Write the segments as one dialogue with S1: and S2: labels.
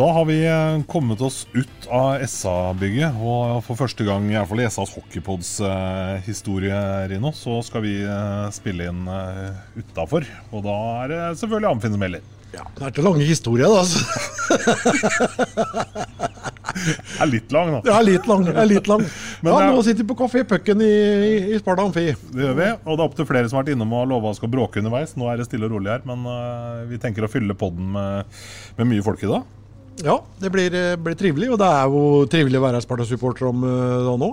S1: Da har vi eh, kommet oss ut av SA-bygget, og for første gang i hvert fall i SAs hockeypods historie, Rino, så skal vi eh, spille inn eh, utafor. Og da er det selvfølgelig Amfinn som gjelder.
S2: Ja, det er ikke lange historier, da. Altså.
S1: Er litt lang, da.
S2: Det er litt lang. Er litt lang.
S1: Men
S2: ja, nå sitter vi på Kafé Pucken i, i Sparta Amfi.
S1: Det gjør vi. Og det er opptil flere som har vært innom og lova å bråke underveis. Nå er det stille og rolig her, men uh, vi tenker å fylle podden med, med mye folk i dag.
S2: Ja, det blir, eh, blir trivelig, og det er jo trivelig å være Sparta-supporter om eh, da nå.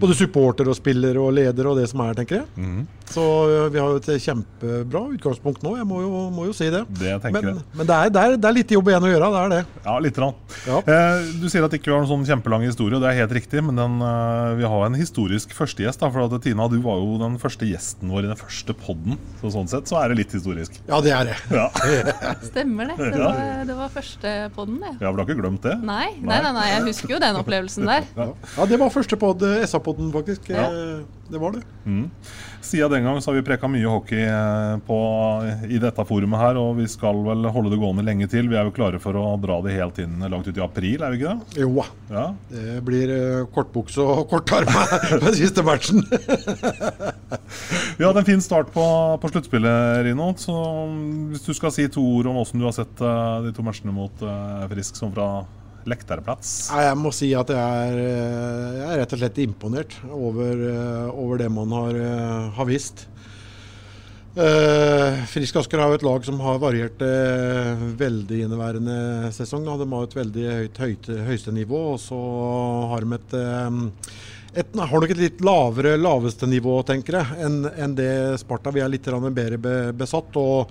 S2: Både supporter og spiller og leder og det som er, tenker jeg.
S1: Mm.
S2: Så eh, vi har jo et kjempebra utgangspunkt nå, jeg må jo, må jo si det.
S1: Det
S2: Men, men det, er, det, er, det er litt jobb igjen å gjøre, det er det.
S1: Ja, lite grann.
S2: Ja.
S1: Eh, du sier at ikke vi har noen sånn kjempelang historie, og det er helt riktig, men den, eh, vi har en historisk førstegjest. da, For at Tina, du var jo den første gjesten vår i den første podden, så sånn sett så er det litt historisk.
S2: Ja, det er det.
S1: Ja,
S3: Stemmer det. Det var, det var første podden, det.
S1: ja for du har ikke glemt det?
S3: Nei, nei, nei, nei, jeg husker jo den opplevelsen der.
S2: Ja, det var første pod, SA-podden, faktisk.
S3: Ja.
S2: Eh, Det var det.
S1: Siden den gang så har vi preka mye hockey eh, på, i dette forumet her, og vi skal vel holde det gående lenge til. Vi er jo klare for å dra det helt inn langt ut i april, er vi ikke det?
S2: Jo.
S1: Ja.
S2: Det blir eh, kortbukse og kortarme den siste matchen.
S1: Vi hadde en fin start på, på sluttspillet, Rino. Så mm, hvis du skal si to ord om åssen du har sett eh, de to matchene mot eh, Frisk som fra lekterplats.
S2: Nei, Jeg må si at jeg er, eh, jeg er rett og slett imponert over, eh, over det man har, eh, har visst. Uh, Frisk Asker har jo et lag som har variert eh, veldig inneværende sesong. Da. De har et veldig høyt, høyt høyeste nivå, og så har de et, eh, et har nok et litt lavere laveste nivå, tenker jeg, enn en det Sparta. Vi er litt bedre besatt. og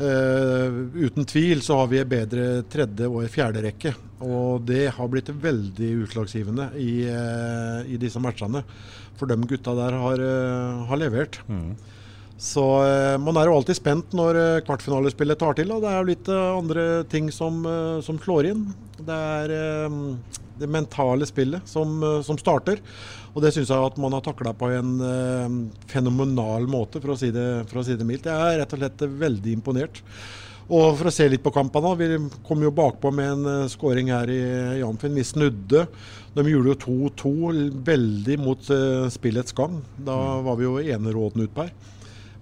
S2: uten tvil så har vi en bedre tredje- og fjerde rekke. Og det har blitt veldig utslagsgivende i, eh, i disse matchene. For de gutta der har, eh, har levert. Så eh, man er jo alltid spent når eh, kvartfinalespillet tar til. Og det er jo litt eh, andre ting som, som slår inn. Det er det mentale spillet som, som starter. Og det syns jeg at man har takla på en fenomenal måte, for å, si det, for å si det mildt. Jeg er rett og slett veldig imponert. Og for å se litt på kampene, vi kom jo bakpå med en skåring her i, i Vi snudde. De gjorde jo 2-2 veldig mot spillets gang. Da var vi jo enerådende utpå her.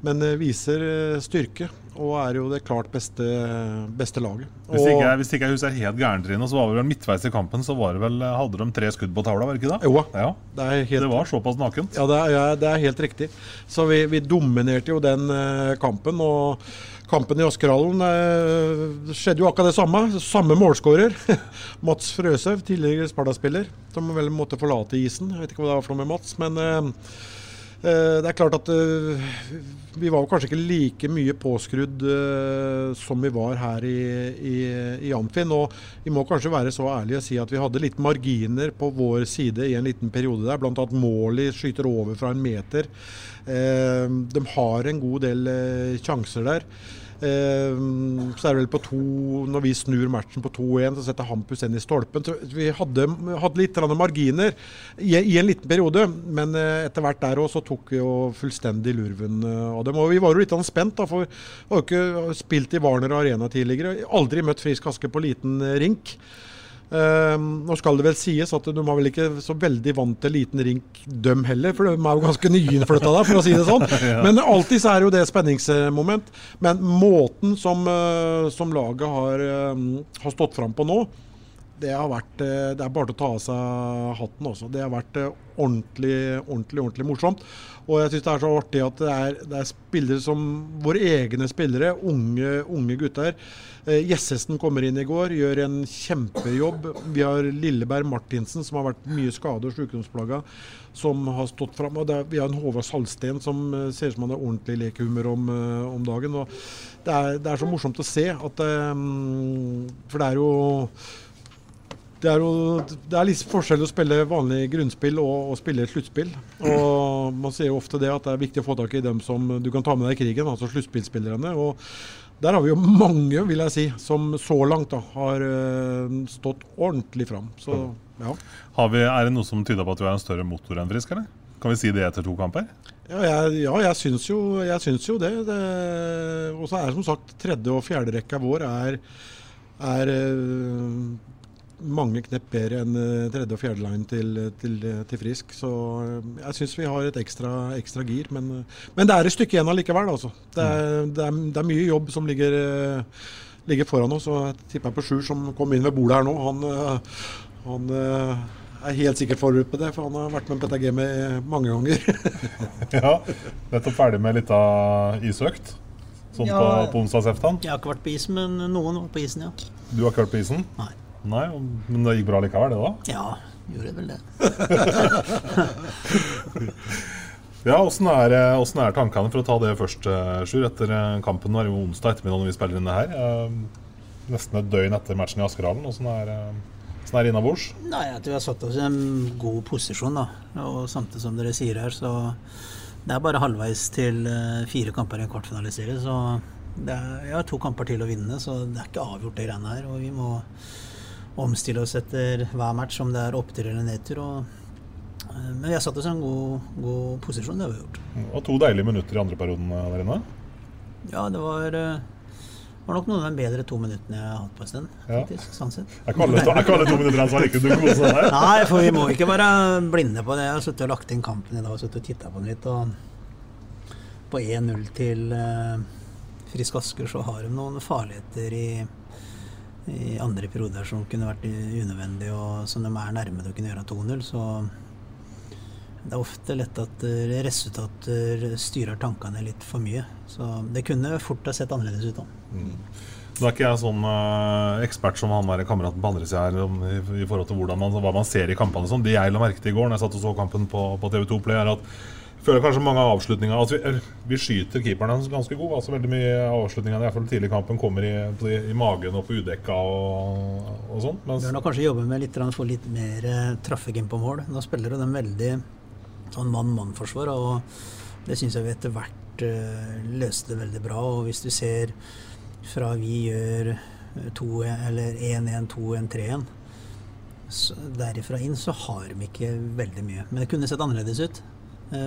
S2: Men eh, viser eh, styrke og er jo det klart beste, beste laget.
S1: Hvis ikke, hvis ikke jeg husker helt gærent, Trine, så var det vel midtveis i kampen så var det vel, hadde de tre skudd på tavla, var det ikke det?
S2: Jo,
S1: Ja,
S2: det, helt,
S1: det var såpass nakent.
S2: Ja, det er, ja, det er helt riktig. Så vi, vi dominerte jo den eh, kampen. Og kampen i Askerhallen eh, skjedde jo akkurat det samme. Samme målskårer. Mats Frøshaug, tidligere Sparta-spiller, som vel måtte forlate isen. Jeg vet ikke hva det var for noe med Mats, men eh, eh, det er klart at eh, vi var kanskje ikke like mye påskrudd eh, som vi var her i, i, i Amfin. Og vi må kanskje være så ærlige og si at vi hadde litt marginer på vår side i en liten periode der. Blant annet Måli skyter over fra en meter. Eh, de har en god del eh, sjanser der. Eh, så er det vel på to Når vi snur matchen på 2-1, så setter Hampus den i stolpen. Så vi hadde, hadde litt marginer i, i en liten periode, men eh, etter hvert der òg så tok vi jo fullstendig lurven eh, av dem. Og vi var jo litt spent, da, for vi har jo ikke spilt i Warner Arena tidligere. Aldri møtt Frisk Aske på liten eh, rink. Uh, nå skal det vel sies at de var vel ikke så veldig vant til liten rink, dem heller. For de er jo ganske nyinnflytta der, for å si det sånn. Men alltid så er jo det spenningsmoment. Men måten som, uh, som laget har, uh, har stått fram på nå, det har vært uh, Det er bare å ta av seg hatten også. Det har vært uh, ordentlig, ordentlig, ordentlig morsomt. Og jeg syns det er så artig at det er, det er spillere som våre egne spillere, unge, unge gutter. Eh, Jessesen kommer inn i går, gjør en kjempejobb. Vi har Lilleberg Martinsen, som har vært mye skade og sykdomsplaga, som har stått fram. Og er, vi har en Håvard Salsten som eh, ser ut som han har ordentlig lekehumør om, eh, om dagen. Og det er, det er så morsomt å se at eh, For det er jo det er jo det er litt forskjell å spille vanlig grunnspill og, og spille sluttspill. Og Man sier jo ofte det at det er viktig å få tak i dem som du kan ta med deg i krigen, altså sluttspillspillerne. Og der har vi jo mange, vil jeg si, som så langt da, har eh, stått ordentlig fram. Så ja.
S1: Har vi, er det noe som tyder på at du har en større motor enn Frisk, eller? Kan vi si det etter to kamper?
S2: Ja, jeg, ja, jeg syns jo, jeg syns jo det. det og så er som sagt tredje- og fjerderekka vår er, er eh, mange knepp bedre enn eh, tredje- og fjerdeline til, til, til Frisk. Så eh, jeg syns vi har et ekstra, ekstra gir. Men, eh, men det er et stykke igjen allikevel. Altså. Det, er, det, er, det er mye jobb som ligger, eh, ligger foran oss. Og jeg tipper på Sjur som kom inn ved bordet her nå. Han, eh, han eh, er helt sikkert forberedt på det, for han har vært med PTG med mange ganger.
S1: ja, nettopp ferdig med litt av isøkt. Sånn
S4: Ja.
S1: på, på onsdagseftan.
S4: Jeg har ikke vært på isen, men noen var på isen, ja.
S1: Du har ikke vært på isen?
S4: Nei.
S1: Nei, Men det gikk bra likevel, det da?
S4: Ja, gjorde vel det.
S1: Ja, Åssen er, eh, er tankene, for å ta det først, eh, Sjur, etter eh, kampen? var jo onsdag ettermiddag når vi spiller inn det her. Nesten et døgn etter matchen i Askerhallen. Åssen er, hvordan er det innabords?
S4: Nei, at vi har satt oss i en god posisjon, da. Og samtidig som dere sier her, så det er bare halvveis til fire kamper i en kvartfinaliserie. Så det er, jeg har to kamper til å vinne, så det er ikke avgjort det greiene her. Og vi må omstille oss etter hver match, om det er opptur eller nedtur. Og, eh, men vi har satt oss i en god, god posisjon, det har vi gjort.
S1: Og to deilige minutter i andre perioden eh, der inne.
S4: Ja, det var, eh, var nok noen av de bedre to minuttene jeg har hatt på en stund.
S1: Ja.
S4: faktisk, sånn sett.
S1: Jeg ikke alle, ikke alle to minutter hans var like gode som deg?
S4: Nei, for vi må ikke være blinde på det. Jeg har sittet og lagt inn kampen i dag og sittet og titta på den litt. Og på 1-0 til uh, Frisk Asker så har de noen farligheter i, i andre perioder som kunne vært unødvendige, og som de er nærme til å kunne gjøre 2-0. Så det er ofte lett at eh, resultater styrer tankene litt for mye. Så det kunne fort ha sett annerledes ut òg.
S1: Nå er ikke jeg sånn eh, ekspert som han der kameraten på andre sida her om, i, i forhold til man, hva man ser i kampene. Sånn. Det jeg la merke til i går når jeg satt og så kampen på, på TV2 Play, er at føler kanskje mange av avslutningene altså vi, vi skyter keeperne ganske god. altså Veldig mye av avslutningene i hvert fall tidlig i kampen kommer i, på, i magen og på udekka og, og sånn.
S4: Bør nok kanskje jobbe med litt, få litt mer eh, trafikk inn på mål. Nå spiller de veldig sånn mann-mann-forsvar, og det syns jeg vi etter hvert eh, løste det veldig bra. Og hvis du ser fra vi gjør eh, eller 1-1, 2-1, 3-1 Derifra inn så har de ikke veldig mye. Men det kunne sett annerledes ut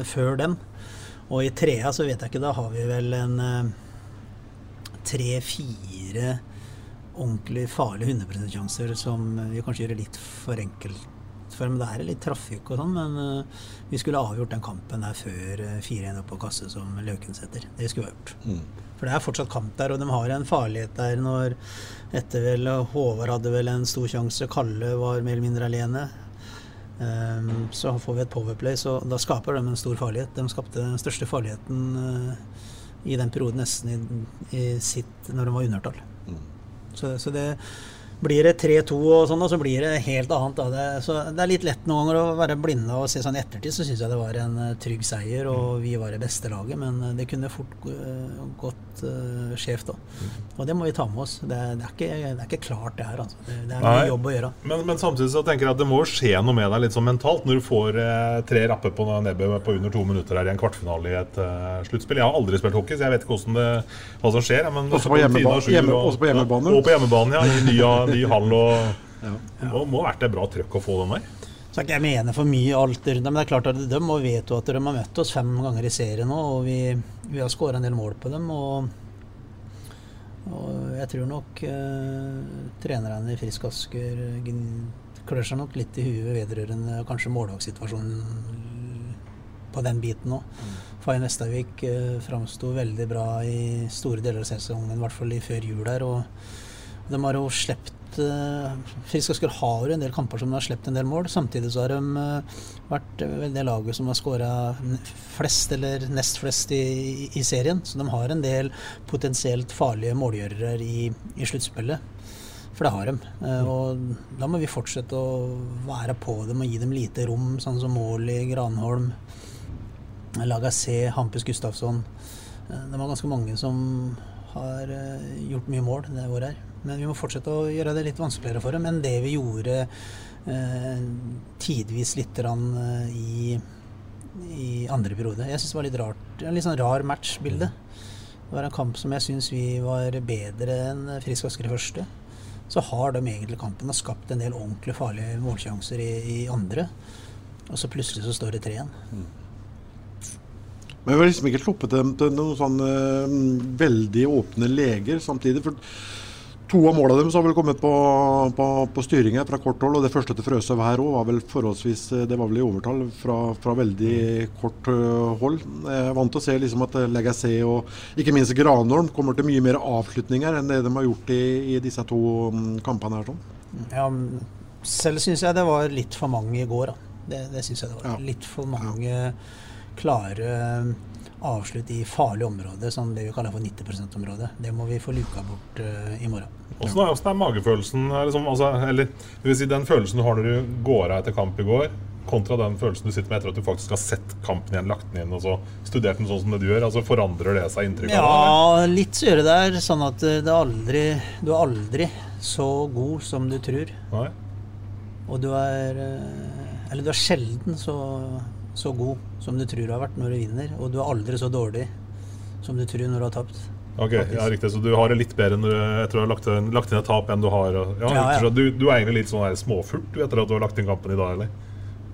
S4: før dem. Og i trea så vet jeg ikke, da har vi vel en eh, tre-fire ordentlig farlige 100 sjanser som vi kanskje gjør litt for enkelt for. Men det er litt trafikk og sånn, men eh, vi skulle avgjort den kampen der før eh, 4-1 opp på kasse som Løken setter. Det skulle vi ha gjort. For det er fortsatt kamp der, og de har en farlighet der når etter vel Håvard hadde vel en stor sjanse, Kalle var mer eller mindre alene. Ehm, så får vi et powerplay, så da skaper de en stor farlighet. De skapte den største farligheten eh, i den perioden nesten i, i sitt når de var undertall. Så, så det Blir det 3-2 og sånn, og så blir det helt annet. Da. Det, så det er litt lett noen ganger å være blinde og se sånn i ettertid, så syns jeg det var en uh, trygg seier, og vi var det beste laget. Men uh, det kunne fort uh, gått uh, skjevt da. Og det må vi ta med oss. Det, det, er, ikke, det er, ikke, klart, det her. Altså. Det, det er mye jobb å gjøre.
S1: Men, men, samtidig så tenker jeg at det må skje noe med deg litt sånn mentalt når du får tre rapper på nebbet på under to minutter her i en kvartfinale i et sluttspill. Jeg har aldri spilt hockey, så jeg vet ikke det, hva som skjer. Men
S2: også, på hjemmeba hjemme, og, også på hjemmebane.
S1: Og på hjemmebane, ja. I ny, ny hall og ja. Det må ha vært et bra trøkk å få den der.
S4: Så jeg mener for mye alt rundt men det er klart at de må jo at de har møtt oss fem ganger i serien nå, og vi, vi har skåra en del mål på dem. Og, og jeg tror nok eh, trenerne i Frisk Asker klør seg nok litt i huet vedrørende kanskje målvaktsituasjonen på den biten òg. Mm. Faye Vestavik eh, framsto veldig bra i store deler av sesongen, i hvert fall i før jul der. Og de har jo sluppet uh, Frisk Asker har en del kamper som de har sluppet en del mål. Samtidig så har de uh, vært det laget som har skåra flest, eller nest flest, i, i, serien. Så de har en del potensielt farlige målgjørere i, i sluttspillet. For det har de. Uh, og da må vi fortsette å være på dem og gi dem lite rom, sånn som Måli, Granholm, Lagacé, Hampus Gustafsson. Det var ganske mange som har gjort mye mål det året her. Men vi må fortsette å gjøre det litt vanskeligere for dem enn det vi gjorde eh, tidvis litt rann, eh, i, i, andre periode. Jeg syns det var litt rart. En litt sånn rar matchbilde. Det var en kamp som jeg syns vi var bedre enn Frisk Asker i første. Så har de egentlig kampen og skapt en del ordentlig farlige målsjanser i, i andre. Og så plutselig så står det tre igjen. Mm.
S2: Men vi har liksom ikke sluppet dem til noen sånne uh, veldig åpne leger samtidig. for To av målene deres har vel kommet på, på, på styring fra kort hold. og Det første til Frøsøv her òg var vel forholdsvis det var vel i overtall fra, fra veldig kort øh, hold. Jeg er vant til å se liksom at Legacy og ikke minst Granholm kommer til mye mer avslutninger enn det de har gjort i, i disse to mm, kampene. her sånn.
S4: Ja, selv syns jeg det var litt for mange i går. Da. Det, det syns jeg det var. Ja. Litt for mange klare avslutt i farlige områder, som det vi kaller for 90 %-området. Det må vi få luka bort uh, i morgen.
S1: Åssen er, er, magefølelsen? Liksom, altså, eller det vil si den følelsen du har når du går av etter kamp i går, kontra den følelsen du sitter med etter at du faktisk har sett kampen igjen, lagt den inn og så studert den sånn som det du gjør? altså Forandrer det seg inntrykket
S4: ja, det? Litt så gjør det der. Sånn at det er aldri, du er aldri så god som du tror.
S1: Nei.
S4: Og du er eh, Eller du er sjelden så så god som du tror du har vært når du vinner, og du er aldri så dårlig som du tror når du har tapt.
S1: Ok, ja, riktig, Så du har det litt bedre etter å ha lagt, lagt inn et tap enn du har ja, ja, ja. Du, du, er egentlig litt sånn småfullt etter at du har lagt inn kampen i dag, eller?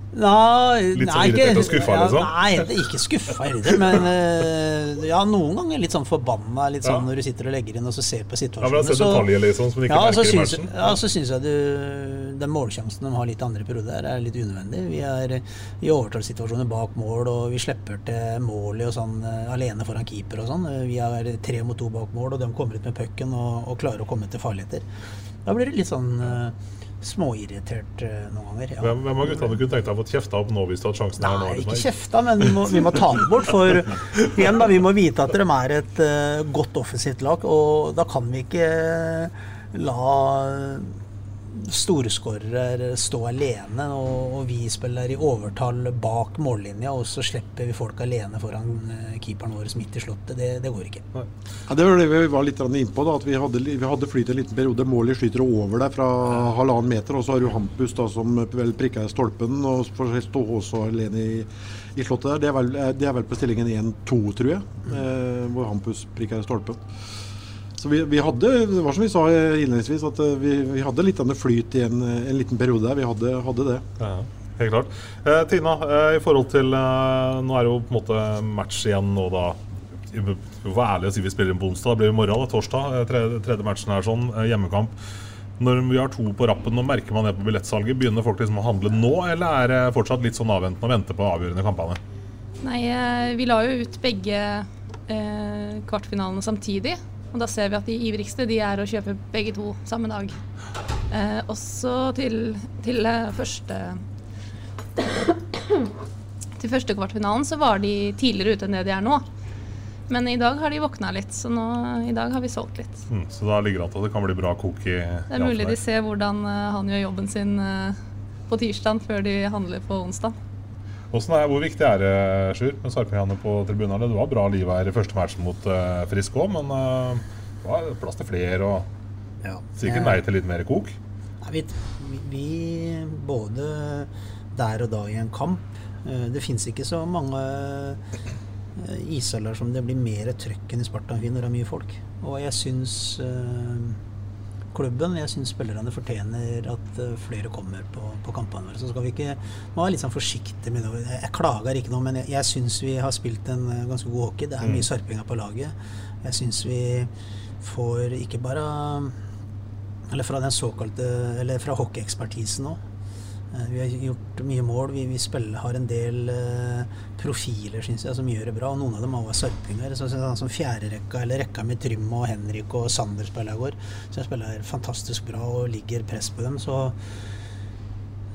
S4: Nei,
S1: litt sånn irritert og skuffa, liksom?
S4: Nei, ikke skuffa heller, men uh, ja, noen ganger litt sånn forbanna litt sånn når du sitter og legger inn og så ser på situasjonen. Ja,
S1: men så, detaljer, liksom, som
S4: ja? Ja, så syns jeg du, den målsjansen de har litt andre perioder, er litt unødvendig. Vi er i overtallssituasjoner bak mål, og vi slipper til mål og sånn uh, alene foran keeper og sånn. Vi er tre mot to bak mål, og de kommer ut med pucken og, og, klarer å komme til farligheter. Da blir det litt sånn uh, småirritert uh, noen ganger.
S1: Ja. Hvem, hvem av guttene kunne tenkt deg å få kjefta opp nå hvis du hadde sjansen?
S4: Nei, her nå, ikke kjefta, men vi må, vi må, ta det bort. For igjen da, vi må vite at de er et uh, godt offensivt lag, og da kan vi ikke la storskårere stå alene, og, vi spiller i overtall bak mållinja, og så slipper vi folk alene foran uh, keeperen vår midt i slottet. Det, det går ikke. Ja,
S2: det var det vi var litt innpå. da, at Vi hadde, vi hadde flyt en liten periode. Målet skyter over deg fra halvannen meter, og så har du Hampus da, som vel prikker stolpen, og får stå også alene i, i slottet der. Det er vel, det er vel på stillingen 1-2, tror jeg, mm. eh, hvor Hampus prikker stolpen. Så vi, vi, hadde, det var som vi sa innledningsvis, at eh, vi, vi hadde litt av flyt i en, en, liten periode der. Vi hadde, hadde det.
S1: Ja, helt klart. Eh, Tina, eh, i forhold til eh, Nå er det jo på en måte match igjen nå, da. Vi får være ærlige og si vi spiller inn på onsdag. Det blir i morgen, da, torsdag. Eh, tredje, tredje matchen er sånn. Eh, hjemmekamp. Når vi har to på rappen, nå merker man det på billettsalget. Begynner folk liksom å handle nå, eller er det fortsatt litt sånn avventende å vente på avgjørende kampene?
S3: Nei, vi la jo ut begge kvartfinalene samtidig. Og da ser vi at de ivrigste de er å kjøpe begge to samme dag. Eh, også til, til eh, første Til første kvartfinalen så var de tidligere ute enn det de er nå. Men i dag har de våkna litt, så nå, i dag har vi solgt litt.
S1: Mm, så da ligger det an til at det kan bli bra kok i
S3: Det er mulig de ser hvordan uh, han gjør jobben sin uh, på tirsdag før de handler på onsdag.
S1: Er, hvor viktig er det Sjur, med Sarpehjane på tribunene? Det var bra liv her i første matchen mot uh, Frisk òg, men det var plass til flere og ja. sikkert nei til litt mer kok?
S4: Vi, vi, både der og da i en kamp Det fins ikke så mange Eh, ishaller som det blir mer trøkk enn i Spartanfinn når det er mye folk. Og jeg syns klubben, jeg syns spillerne fortjener at øh, flere kommer på, på, kampene våre. Så skal vi ikke må være litt sånn forsiktige med det. Jeg klager ikke noe, men jeg, jeg syns vi har spilt en ganske god hockey. Det er mye mm. sarpinger på laget. Jeg syns vi får ikke bare Eller fra den såkalte Eller fra hockeyekspertisen òg Eh, vi har gjort mye mål. Vi, vi spiller, har en del uh, profiler synes jeg, som gjør det bra. og Noen av dem har vært sarpinger. Så, sånn som fjerderekka eller rekka med Trym og Henrik og Sander spiller i går. Så jeg spiller fantastisk bra og ligger press på dem. Så,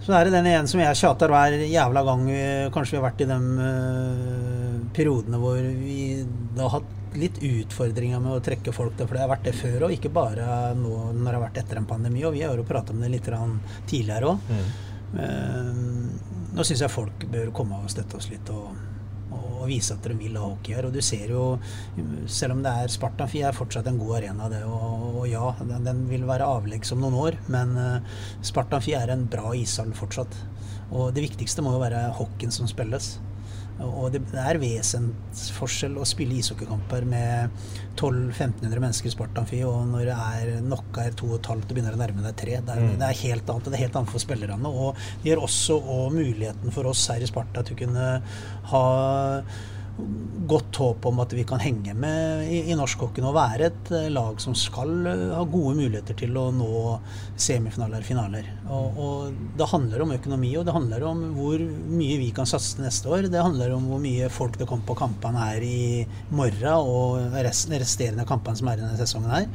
S4: så er det den ene som jeg tjater hver jævla gang kanskje vi har vært i de uh, periodene hvor vi da har hatt litt utfordringer med å trekke folk til, for det har vært det før og ikke bare nå når det har vært etter en pandemi. Og vi har jo prata om det litt tidligere òg. Eh, nå syns jeg folk bør komme og støtte oss litt og, og vise at de vil ha hockey her. Og du ser jo, selv om det er Spartanfi er fortsatt en god arena, det. Og, og ja, den, den, vil være avleggs om noen år, men uh, Spartanfi er en bra ishall fortsatt. Og det viktigste må jo være hockeyen som spilles. Og det er vesensforskjell å spille ishockeykamper med 1200-1500 mennesker i Spartanfi, og når det er nok er to og et halvt og begynner å nærme deg tre. Det er, mm. det er, helt annet. Det er helt annet for spillerne. Og det gir også muligheten for oss her i Sparta til å kunne ha godt håp om at vi kan henge med i, i norskhockey og være et uh, lag som skal uh, ha gode muligheter til å nå semifinaler finaler. Og, og, Det handler om økonomi, og det handler om hvor mye vi kan satse neste år. Det handler om hvor mye folk det kommer på kampene her i morgen og rest, resterende kampene som er i denne sesongen her.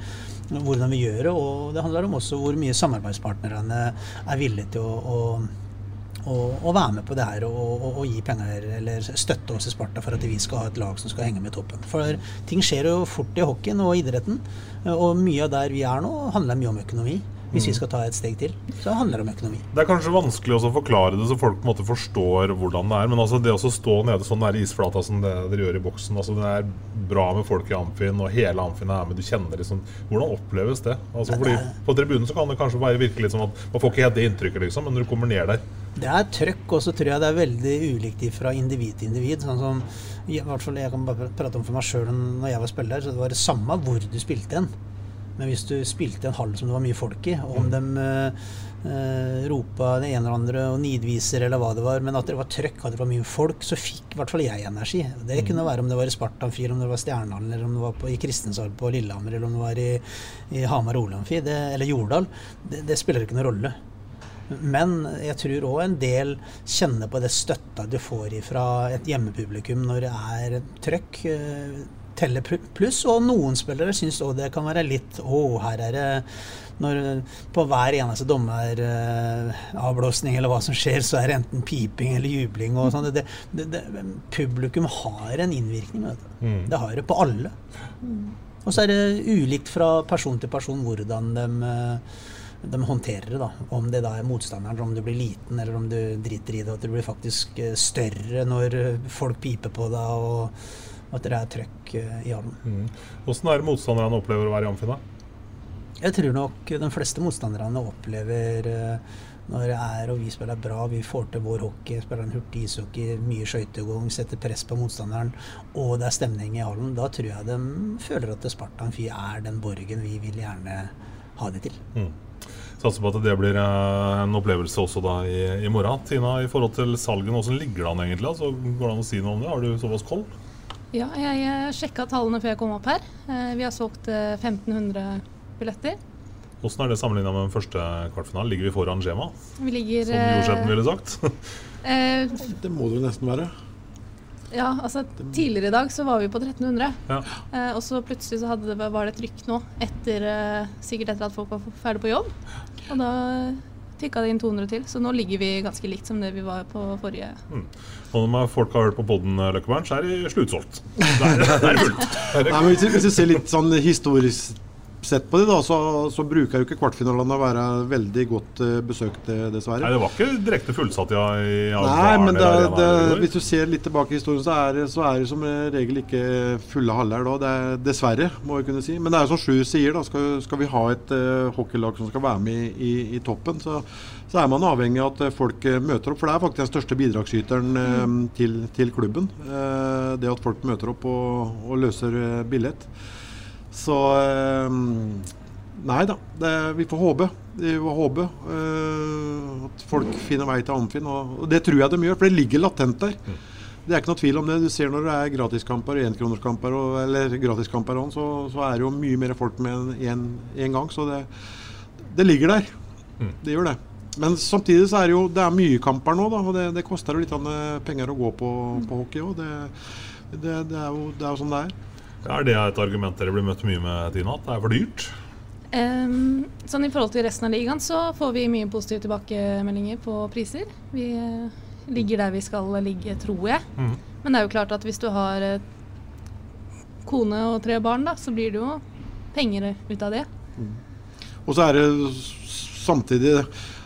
S4: Hvordan vi gjør det, og det handler om også hvor mye samarbeidspartnerne er villige til å, å å, være med på det her og, og, og, gi penger eller støtte oss i Sparta for at vi skal ha et lag som skal henge med i toppen. For ting skjer jo fort i hockeyen og idretten, og mye av der vi er nå, handler mye om økonomi. Hvis vi mm. skal ta et steg til, så handler det om økonomi.
S1: Det er kanskje vanskelig å forklare det så folk måte forstår hvordan det er. Men altså det å stå nede sånn der isflata som det dere gjør i boksen altså Det er bra med folk i Amfin, og hele Amfin er med. Du kjenner liksom Hvordan oppleves det? Altså fordi På tribunen så kan det kanskje være virke litt som at man får ikke helt det inntrykket, liksom, men når du kommer ned der
S4: Det er trøkk, og så tror jeg det er veldig ulikt fra individ til individ. Sånn som i hvert fall Jeg kan bare prate om for meg sjøl når jeg var spiller, så det var det samme hvor du spilte en. Men hvis du spilte en hall som det var mye folk i, og om mm. de eh, ropa det ene eller andre og nidviser eller hva det var, men at det var trøkk, at det var mye folk, så fikk i hvert fall jeg energi. Det mm. kunne være om det var i Spartanfyr, om det var Stjernehallen, eller om det var på, i Kristiansand på Lillehammer, eller om det var i, i Hamar Olamfi, eller Jordal. Det, det spiller ikke noen rolle. Men jeg tror òg en del kjenner på det støtta du får fra et hjemmepublikum når det er trøkk. Eh, teller pluss. Og noen spillere syns òg det kan være litt Å, her er det når på hver eneste dommeravblåsning eller hva som skjer, så er det enten piping eller jubling og sånn. Publikum har en innvirkning. Mm. Det har det på alle. Og så er det ulikt fra person til person hvordan de, de håndterer det. da. Om det da er motstanderen, om du blir liten eller om du driter i det. At du blir faktisk større når folk piper på deg. og at det er trøkk eh, i hallen.
S1: Mm. Hvordan er det motstanderne opplever å være i Amfin?
S4: Jeg tror nok de fleste motstanderne opplever eh, når det er og vi spiller bra, vi får til vår hockey, spiller en hurtig ishockey, mye skøytegang, setter press på motstanderen, og det er stemning i hallen, da tror jeg de føler at Spartan Amfi er den borgen vi vil gjerne ha det til. Mm.
S1: Satser på at det blir eh, en opplevelse også da i, i morgen. Tina, i forhold til salgen, hvordan ligger det an egentlig? Altså, går det an å si noe om det? Har du såpass koll?
S3: Ja, jeg sjekka tallene før jeg kom opp her. Eh, vi har solgt 1500 eh, billetter.
S1: Hvordan er det sammenligna med den første kvartfinalen? Ligger vi foran skjema?
S3: Vi ligger,
S1: Som Jordseten ville sagt?
S2: eh, det må det jo nesten være.
S3: Ja, altså tidligere i dag så var vi på 1300. Ja. Eh, og så plutselig så det, var det trykk nå, etter, sikkert etter at folk var ferdig på jobb. Og da tikka det inn 200 til. Så nå ligger vi ganske likt som det vi var på forrige.
S1: Mm. Og når folk har hørt på poden, Løkkeberg, så er det sluttsolgt. Det er, det er fullt.
S2: Nei, men hvis, hvis du ser litt sånn historisk sett på det, da, så, så bruker jo ikke kvartfinalene å være veldig godt uh, besøkt, dessverre.
S1: Nei, Det var ikke direkte fullsatt i, i
S2: Nei, men det, det, hvis du ser litt tilbake i historien, så er, så er det som regel ikke fulle haller da. Det er, dessverre, må vi kunne si. Men det er jo som Sjur sier, da, skal, skal, vi ha et uh, hockeylag som skal være med i, i, i toppen, så, så, er man avhengig av at folk uh, møter opp. For det er faktisk den største bidragsyteren mm. til, til, klubben. det at folk møter opp og, og løser billett. Så eh, Nei da, det, vi får håpe. Vi får håpe uh, at folk finner vei til Amfin. Og, og, det tror jeg de gjør, for det ligger latent der. Mm. Det er ikke noe tvil om det. Du ser når det er gratiskamper og enkronerskamper, eller gratiskamper òg, så, så, er det jo mye mer folk med en, en gang. Så det, det ligger der. Mm. Det gjør det. Men samtidig så er det jo det er mye kamper nå, da, og det, det koster jo litt penger å gå på, på hockey òg. Det, det, det, er jo, det er jo sånn det er.
S1: Er det et argument dere blir møtt mye med, Tina? At det er for dyrt?
S3: Um, sånn I forhold til resten av ligaen så får vi mye positive tilbakemeldinger på priser. Vi uh, ligger der vi skal ligge, tror jeg. Mm. Men det er jo klart at hvis du har uh, kone og tre barn, da, så blir det jo penger ut av det. Mm.
S2: Og så er det samtidig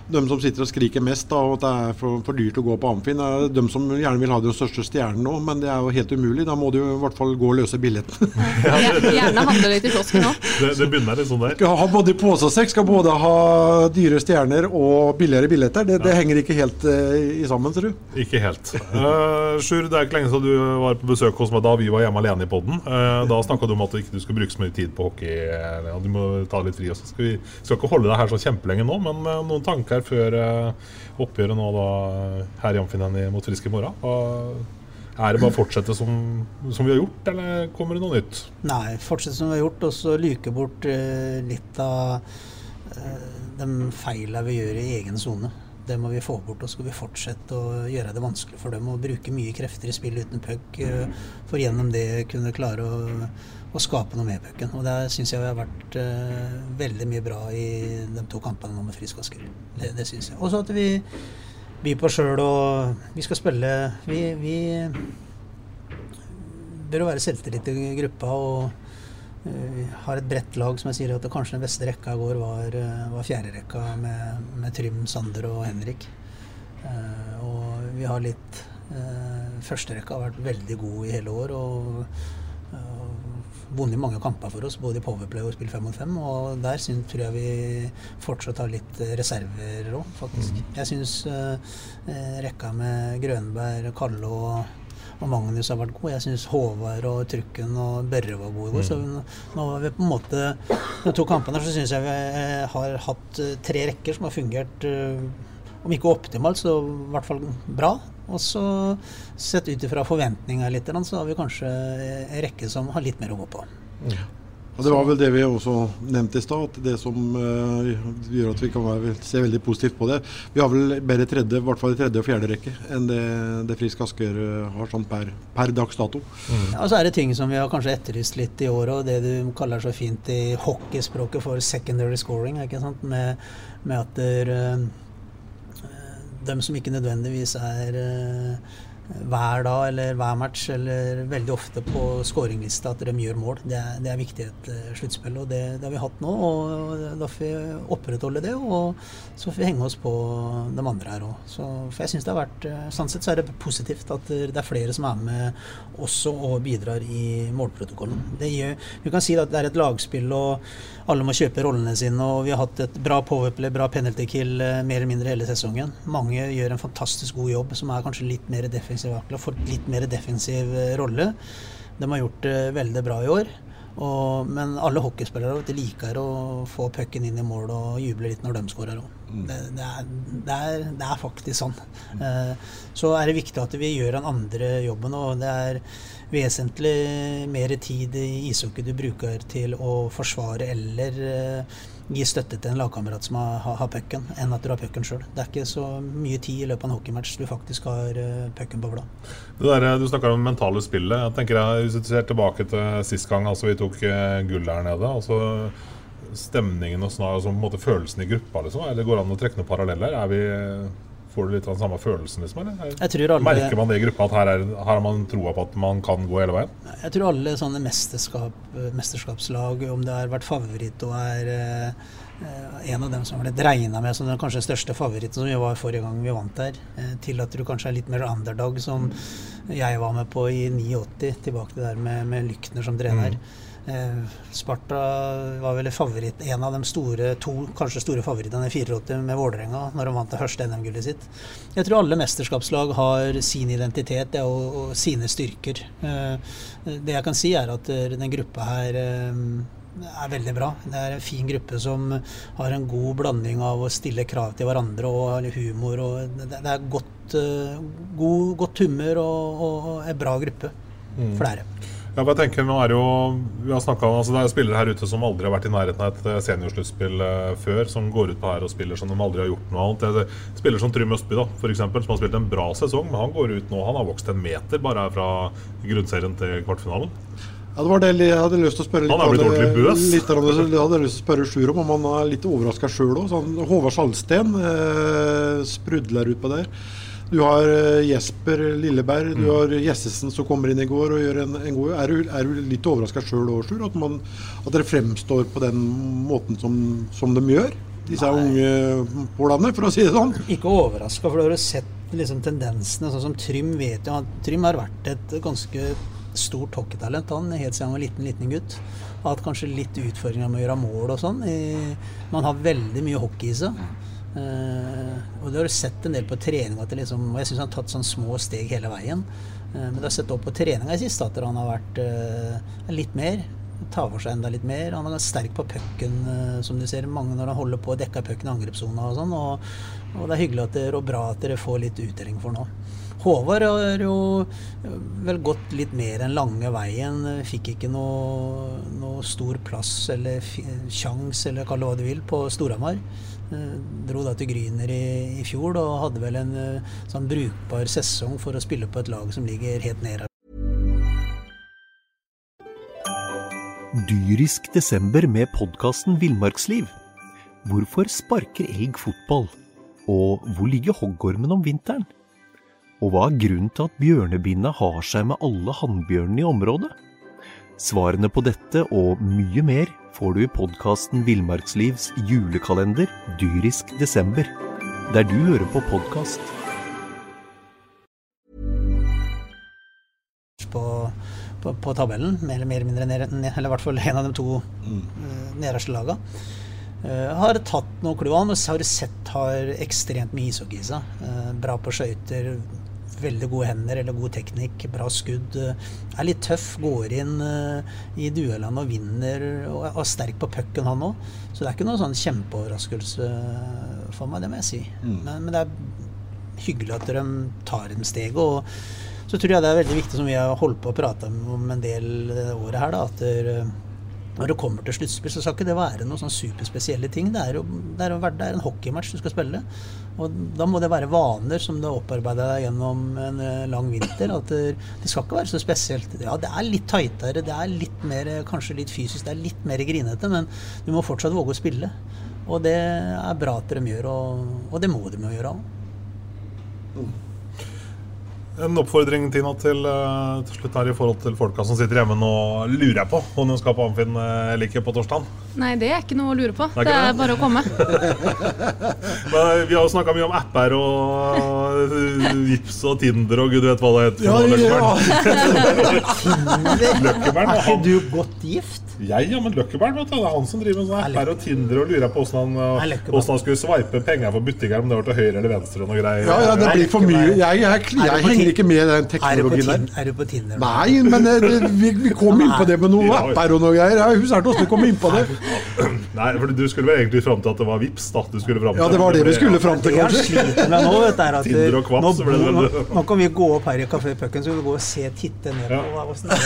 S2: de som sitter og skriker mest da, og at det er for, for dyrt å gå på Amfin, er de som gjerne vil ha den største stjernen nå, men det er jo helt umulig. Da må du i hvert fall gå og løse billetten.
S3: Ja, gjerne handle litt i kiosken òg.
S1: Det, det, begynner litt sånn der.
S2: Skal ha både pose og sekk, skal både ha dyre stjerner og billigere billetter. Det, ja. henger ikke helt uh, i sammen, tror du.
S1: Ikke helt. Uh, Sjur, det er ikke lenge siden du var på besøk hos meg da vi var hjemme alene i poden. Uh, da snakka du om at du ikke skulle bruke så mye tid på hockey, du må ta litt fri. Også. Skal vi skal ikke holde deg her så kjempelenge nå, men noen tanker før uh, oppgjøret nå da her i Amfinnen mot Frisk i morgen. Og er det bare å fortsette som, som, vi har gjort, eller kommer det noe nytt?
S4: Nei, fortsette som vi har gjort, og så lyke bort uh, litt av uh, de feilene vi gjør i egen sone. Det må vi få bort, og skal vi fortsette å gjøre det vanskelig for dem å bruke mye krefter i spill uten puck, for gjennom det kunne klare å å skape noe med pucken. Og der syns jeg vi har vært uh, veldig mye bra i de to kampene nå med Frisk Asker. Det, det syns jeg. Og så at vi byr på sjøl og vi skal spille Vi, vi bør være selvtillit i gruppa og uh, har et bredt lag som jeg sier at kanskje den beste rekka i går var, uh, var fjerderekka med, med Trym, Sander og Henrik. Uh, og vi har litt Førsterekka har vært veldig god i hele år. og vunnet mange kamper for oss, både i Powerplay og spill fem mot fem. Og der synes, tror jeg vi fortsatt har litt reserver òg, faktisk. Mm. Jeg syns uh, rekka med Grønberg, Kalle og, og Magnus har vært god. Jeg syns Håvard og Trykken og Børre var gode i går. Mm. Så nå har vi på en måte De to kampene så syns jeg vi eh, har hatt tre rekker som har fungert om ikke optimalt, så i hvert fall bra. Og så sett ut ifra forventninger litt, så har vi kanskje en rekke som har litt mer å gå på.
S2: Ja. Og Det var vel det vi også nevnte i stad, at det som uh, gjør at vi kan være, se veldig positivt på det. Vi har vel bedre tredje, i hvert fall i tredje og fjerde rekke enn det, det Frisk Asker uh, har sånn per, per dags dato.
S4: Mm. Ja, så er det ting som vi har kanskje etterlyst litt i år, og det du kaller så fint i hockeyspråket for secondary scoring. ikke sant? Med, med at der, uh, de som ikke nødvendigvis er uh, hver dag eller hver match eller veldig ofte på skåringlista at de gjør mål. Det er, det er viktig i et uh, sluttspill, og det, det, har vi hatt nå. og Da får vi opprettholde det, og så får vi henge oss på de andre her òg. For jeg syns det har vært uh, Sånn sett så er det positivt at det er flere som er med også og bidrar i målprotokollen. Det gjør, du kan si at det er et lagspill, og alle må kjøpe rollene sine. og Vi har hatt et bra powerplay, bra penalty kill uh, mer eller mindre hele sesongen. Mange gjør en fantastisk god jobb, som er kanskje litt mer defensiv og får litt mer defensiv eh, rolle. De har gjort det veldig bra i år. Og, men alle hockeyspillere de liker å få pucken inn i mål og juble litt når de skårer òg. Mm. Det, det, det, det, er faktisk sånn. Eh, så er det viktig at vi gjør den andre jobben. Og det er vesentlig mer tid i ishockey du bruker til å forsvare eller eh, gi støtte til en lagkamerat som har, har, pucken, enn at du har pucken sjøl. Det er ikke så mye tid i løpet av en hockeymatch du faktisk har uh, pucken på blad.
S1: Det der, du snakker om mentale spillet. Jeg tenker jeg, Hvis du ser tilbake til sist gang altså vi tok gull der nede altså stemningen og snar, altså, følelsen i gruppa? Liksom? Eller går det an å trekke noen paralleller? Er vi, får du litt av den samme følelsen? Liksom,
S4: alle-
S1: Merker man det i gruppa at her, er, her har man troa på at man kan gå hele veien?
S4: Jeg tror alle sånne mesterskap, mesterskapslag, om det har vært favoritt og er eh, en av dem som har blitt regna med som den kanskje største favoritten som vi var forrige gang vi vant der, eh, til at du kanskje er litt mer underdog, som jeg var med på i 89, tilbake til det der med, med Lykner som trener. Eh, Sparta var vel favoritt, en av de store, to kanskje store favorittene i 84 med Vålerenga, når de vant det første NM-gullet sitt. Jeg tror alle mesterskapslag har sin identitet ja, og, og sine styrker. Eh, det jeg kan si, er at eh, den gruppa her eh, er veldig bra. Det er en fin gruppe som har en god blanding av å stille krav til hverandre og humor. og Det, er godt, eh, god, godt humør og, og en bra gruppe.
S1: Mm.
S4: Er det.
S1: Ja, jeg tenker, nå er jo, vi har snakket altså Det er spillere her ute som aldri har vært i nærheten av et eh, seniorsluttspill eh, før, som går ut på her og spiller som de aldri har gjort noe annet. Det er Spiller som Trym Østby, da, for eksempel, som har spilt en bra sesong, men han går ut nå. Han har vokst en meter bare fra grunnserien til kvartfinalen.
S2: Ja, det var det jeg hadde lyst til å spørre litt
S1: Han er blitt ordentlig bøs.
S2: Litt jeg hadde lyst til å spørre Sjur om, om han er litt overraska sjøl òg. Sånn, Håvard Salsten eh, sprudler utpå der. Du har eh, Jesper Lilleberg, du har Jessesen som kommer inn i går og gjør en, en god Er du, er du litt overraska sjøl òg, Sjur? At, man- at dere fremstår på den måten som, som de gjør? Disse unge pålene, for å si det sånn.
S4: Ikke overraska, for du har jo sett liksom tendensene. Sånn som Trym vet jo at Trym har vært et ganske stort hockeytalent han helt siden han var liten, liten gutt. Har hatt kanskje litt utfordringer med å gjøre mål og sånn. Man har veldig mye hockey i seg. Eh, og du har sett en del på trening det liksom, og jeg syns han har tatt sånn små steg hele veien. Uh, men du har sett opp på treninga i siste at han har vært uh, litt mer. Tar for seg enda litt mer. Han er sterk på pucken, som du ser mange når han holder på å dekke pucken i angrepssona og sånn. Og, og det er hyggelig at dere, og bra at dere får litt uttelling for nå. Håvard har jo vel gått litt mer enn lange veien. Fikk ikke noe, noe stor plass eller sjanse, sjans, eller kall det hva du vil, på Storhamar. Eh, Dro da til Gryner i, i fjor og hadde vel en eh, sånn brukbar sesong for å spille på et lag som ligger helt nede.
S5: Dyrisk desember med podkasten Villmarksliv. Hvorfor sparker elg fotball? Og hvor ligger hoggormen om vinteren? Og hva er grunnen til at bjørnebinna har seg med alle hannbjørnene i området? Svarene på dette og mye mer får du i podkasten Villmarkslivs julekalender Dyrisk desember, der du hører på podkast.
S4: på, på, på tabellen, mer eller, mer mindre ned, eller i hvert fall en av de to mm. nederste laga. Uh, har tatt noen klo men og har sett har ekstremt mye ishockey i seg. Uh, bra på skøyter, veldig gode hender eller god teknikk, bra skudd. eh, er litt tøff, går inn eh, i duellene og vinner, og er, er sterk på pucken han òg. Så det er ikke noen sånn kjempeoverraskelse for meg, det må jeg si. Men, men det er hyggelig at de tar en steg. og så tror jeg det er veldig viktig, som vi har holdt på å prate om en del året her, da, at der, når det kommer til sluttspill, så skal ikke det være noen sånn superspesielle ting. Det er jo det er, det er en hockeymatch du skal spille. Og da må det være vaner som du har opparbeida deg gjennom en eh, lang vinter. At det, skal ikke være så spesielt. Ja, det er litt tightere, det er litt mer, kanskje litt fysisk, det er litt mer grinete, men du må fortsatt våge å spille. Og det er bra at de gjør, og, og det må de jo gjøre òg.
S1: En oppfordring Tina, til, eh, til slutt her i forhold til folka som sitter hjemme nå. Lurer jeg på om de skal på Amfinn eh, eller ikke på torsdag?
S3: Nei, det er ikke noe å lure på.
S1: Det er
S3: Det er
S1: det?
S3: bare å komme.
S1: Men Vi har jo snakka mye om apper og eh, Vips og Tinder og gud vet hva det heter.
S2: Ja, ja.
S1: Løkkebern,
S4: Er ikke du godt gift?
S1: Jeg, ja, men Løkkeberg, vet du. Det er han som driver med sånn apper og Tinder og lurer på hvordan han, eh, han skulle sveipe penger for butikker, om det var til høyre eller venstre og noe greier.
S2: Ja, ja, det blir for mye. Jeg, jeg, jeg henger ikke med den teknologien der.
S4: er du på Tinder?
S2: Nei, men eh, det, vi, vi kom inn på det med noen apper og noe greier. Jeg husker ikke åssen vi kom inn på det.
S1: Nei, for du skulle vel egentlig fram til at det var Vips da du skulle fram til.
S2: Ja, det var det vi skulle fram til, kanskje.
S4: nå, vet du, at
S1: Tinder og Kvaps,
S4: nå,
S1: det
S4: nå,
S1: vel-
S4: nå kan vi gå opp her i Kafé Pucken, så kan vi gå og se, titte ned på det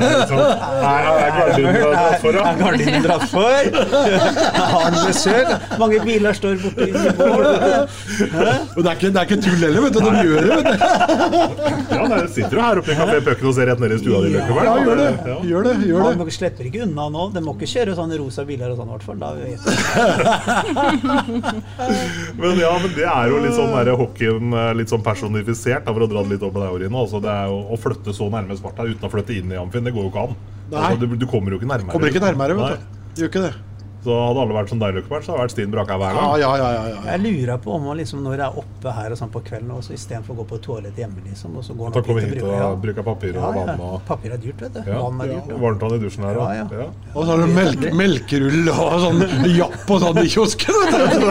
S1: Ja. Nei, jeg er
S4: Er gardinen dratt for? Har han besøk? Mange biler står borte i bål.
S2: Det er ikke, det er ikke tull heller, vet du. De gjør det, vet du.
S1: Ja, der sitter du her oppe i kafé-pøken og ser rett ned i stua di. Løkkeberg.
S2: Ja, gjør det. Gjør det. Gjør det.
S4: Man slipper ikke unna nå. De må ikke kjøre sånne rosa biler og sånn, i hvert fall. Da vet jeg.
S1: Men ja, men det er jo litt sånn der, hockeyen eh, litt sånn personifisert, da, for å dra det litt opp med deg, Orine. Altså, det er jo å flytte så nærme Sparta uten å flytte inn i Amfin, det går jo ikke an.
S2: Nei.
S1: Altså, du, du kommer jo ikke nærmere.
S2: Kommer ikke nærmere, vet du. Gjør ikke det.
S1: Så hadde alle vært som deg, Løkkeberg, så hadde vært Stien Braka hver
S2: Ja,
S1: gang.
S2: ja, ja. ja, ja.
S4: Jeg lurer på om man liksom, når jeg er oppe her og sånn på kvelden, og så istedenfor å gå på toalettet hjemme, liksom, og så går
S1: Da
S4: opp
S1: kommer
S4: hit
S1: hit
S4: og
S1: og
S4: bruker-
S1: bruker papir og
S4: ja,
S1: vann og
S4: Papir er dyrt, vet du.
S1: ja,
S4: Vann er
S1: ja,
S4: dyrt.
S1: Varmtvann i dusjen her
S4: Ja,
S1: og
S4: ja.
S2: Og så har du melk, melkerull og sånn japp og sånn i kiosken. vet du.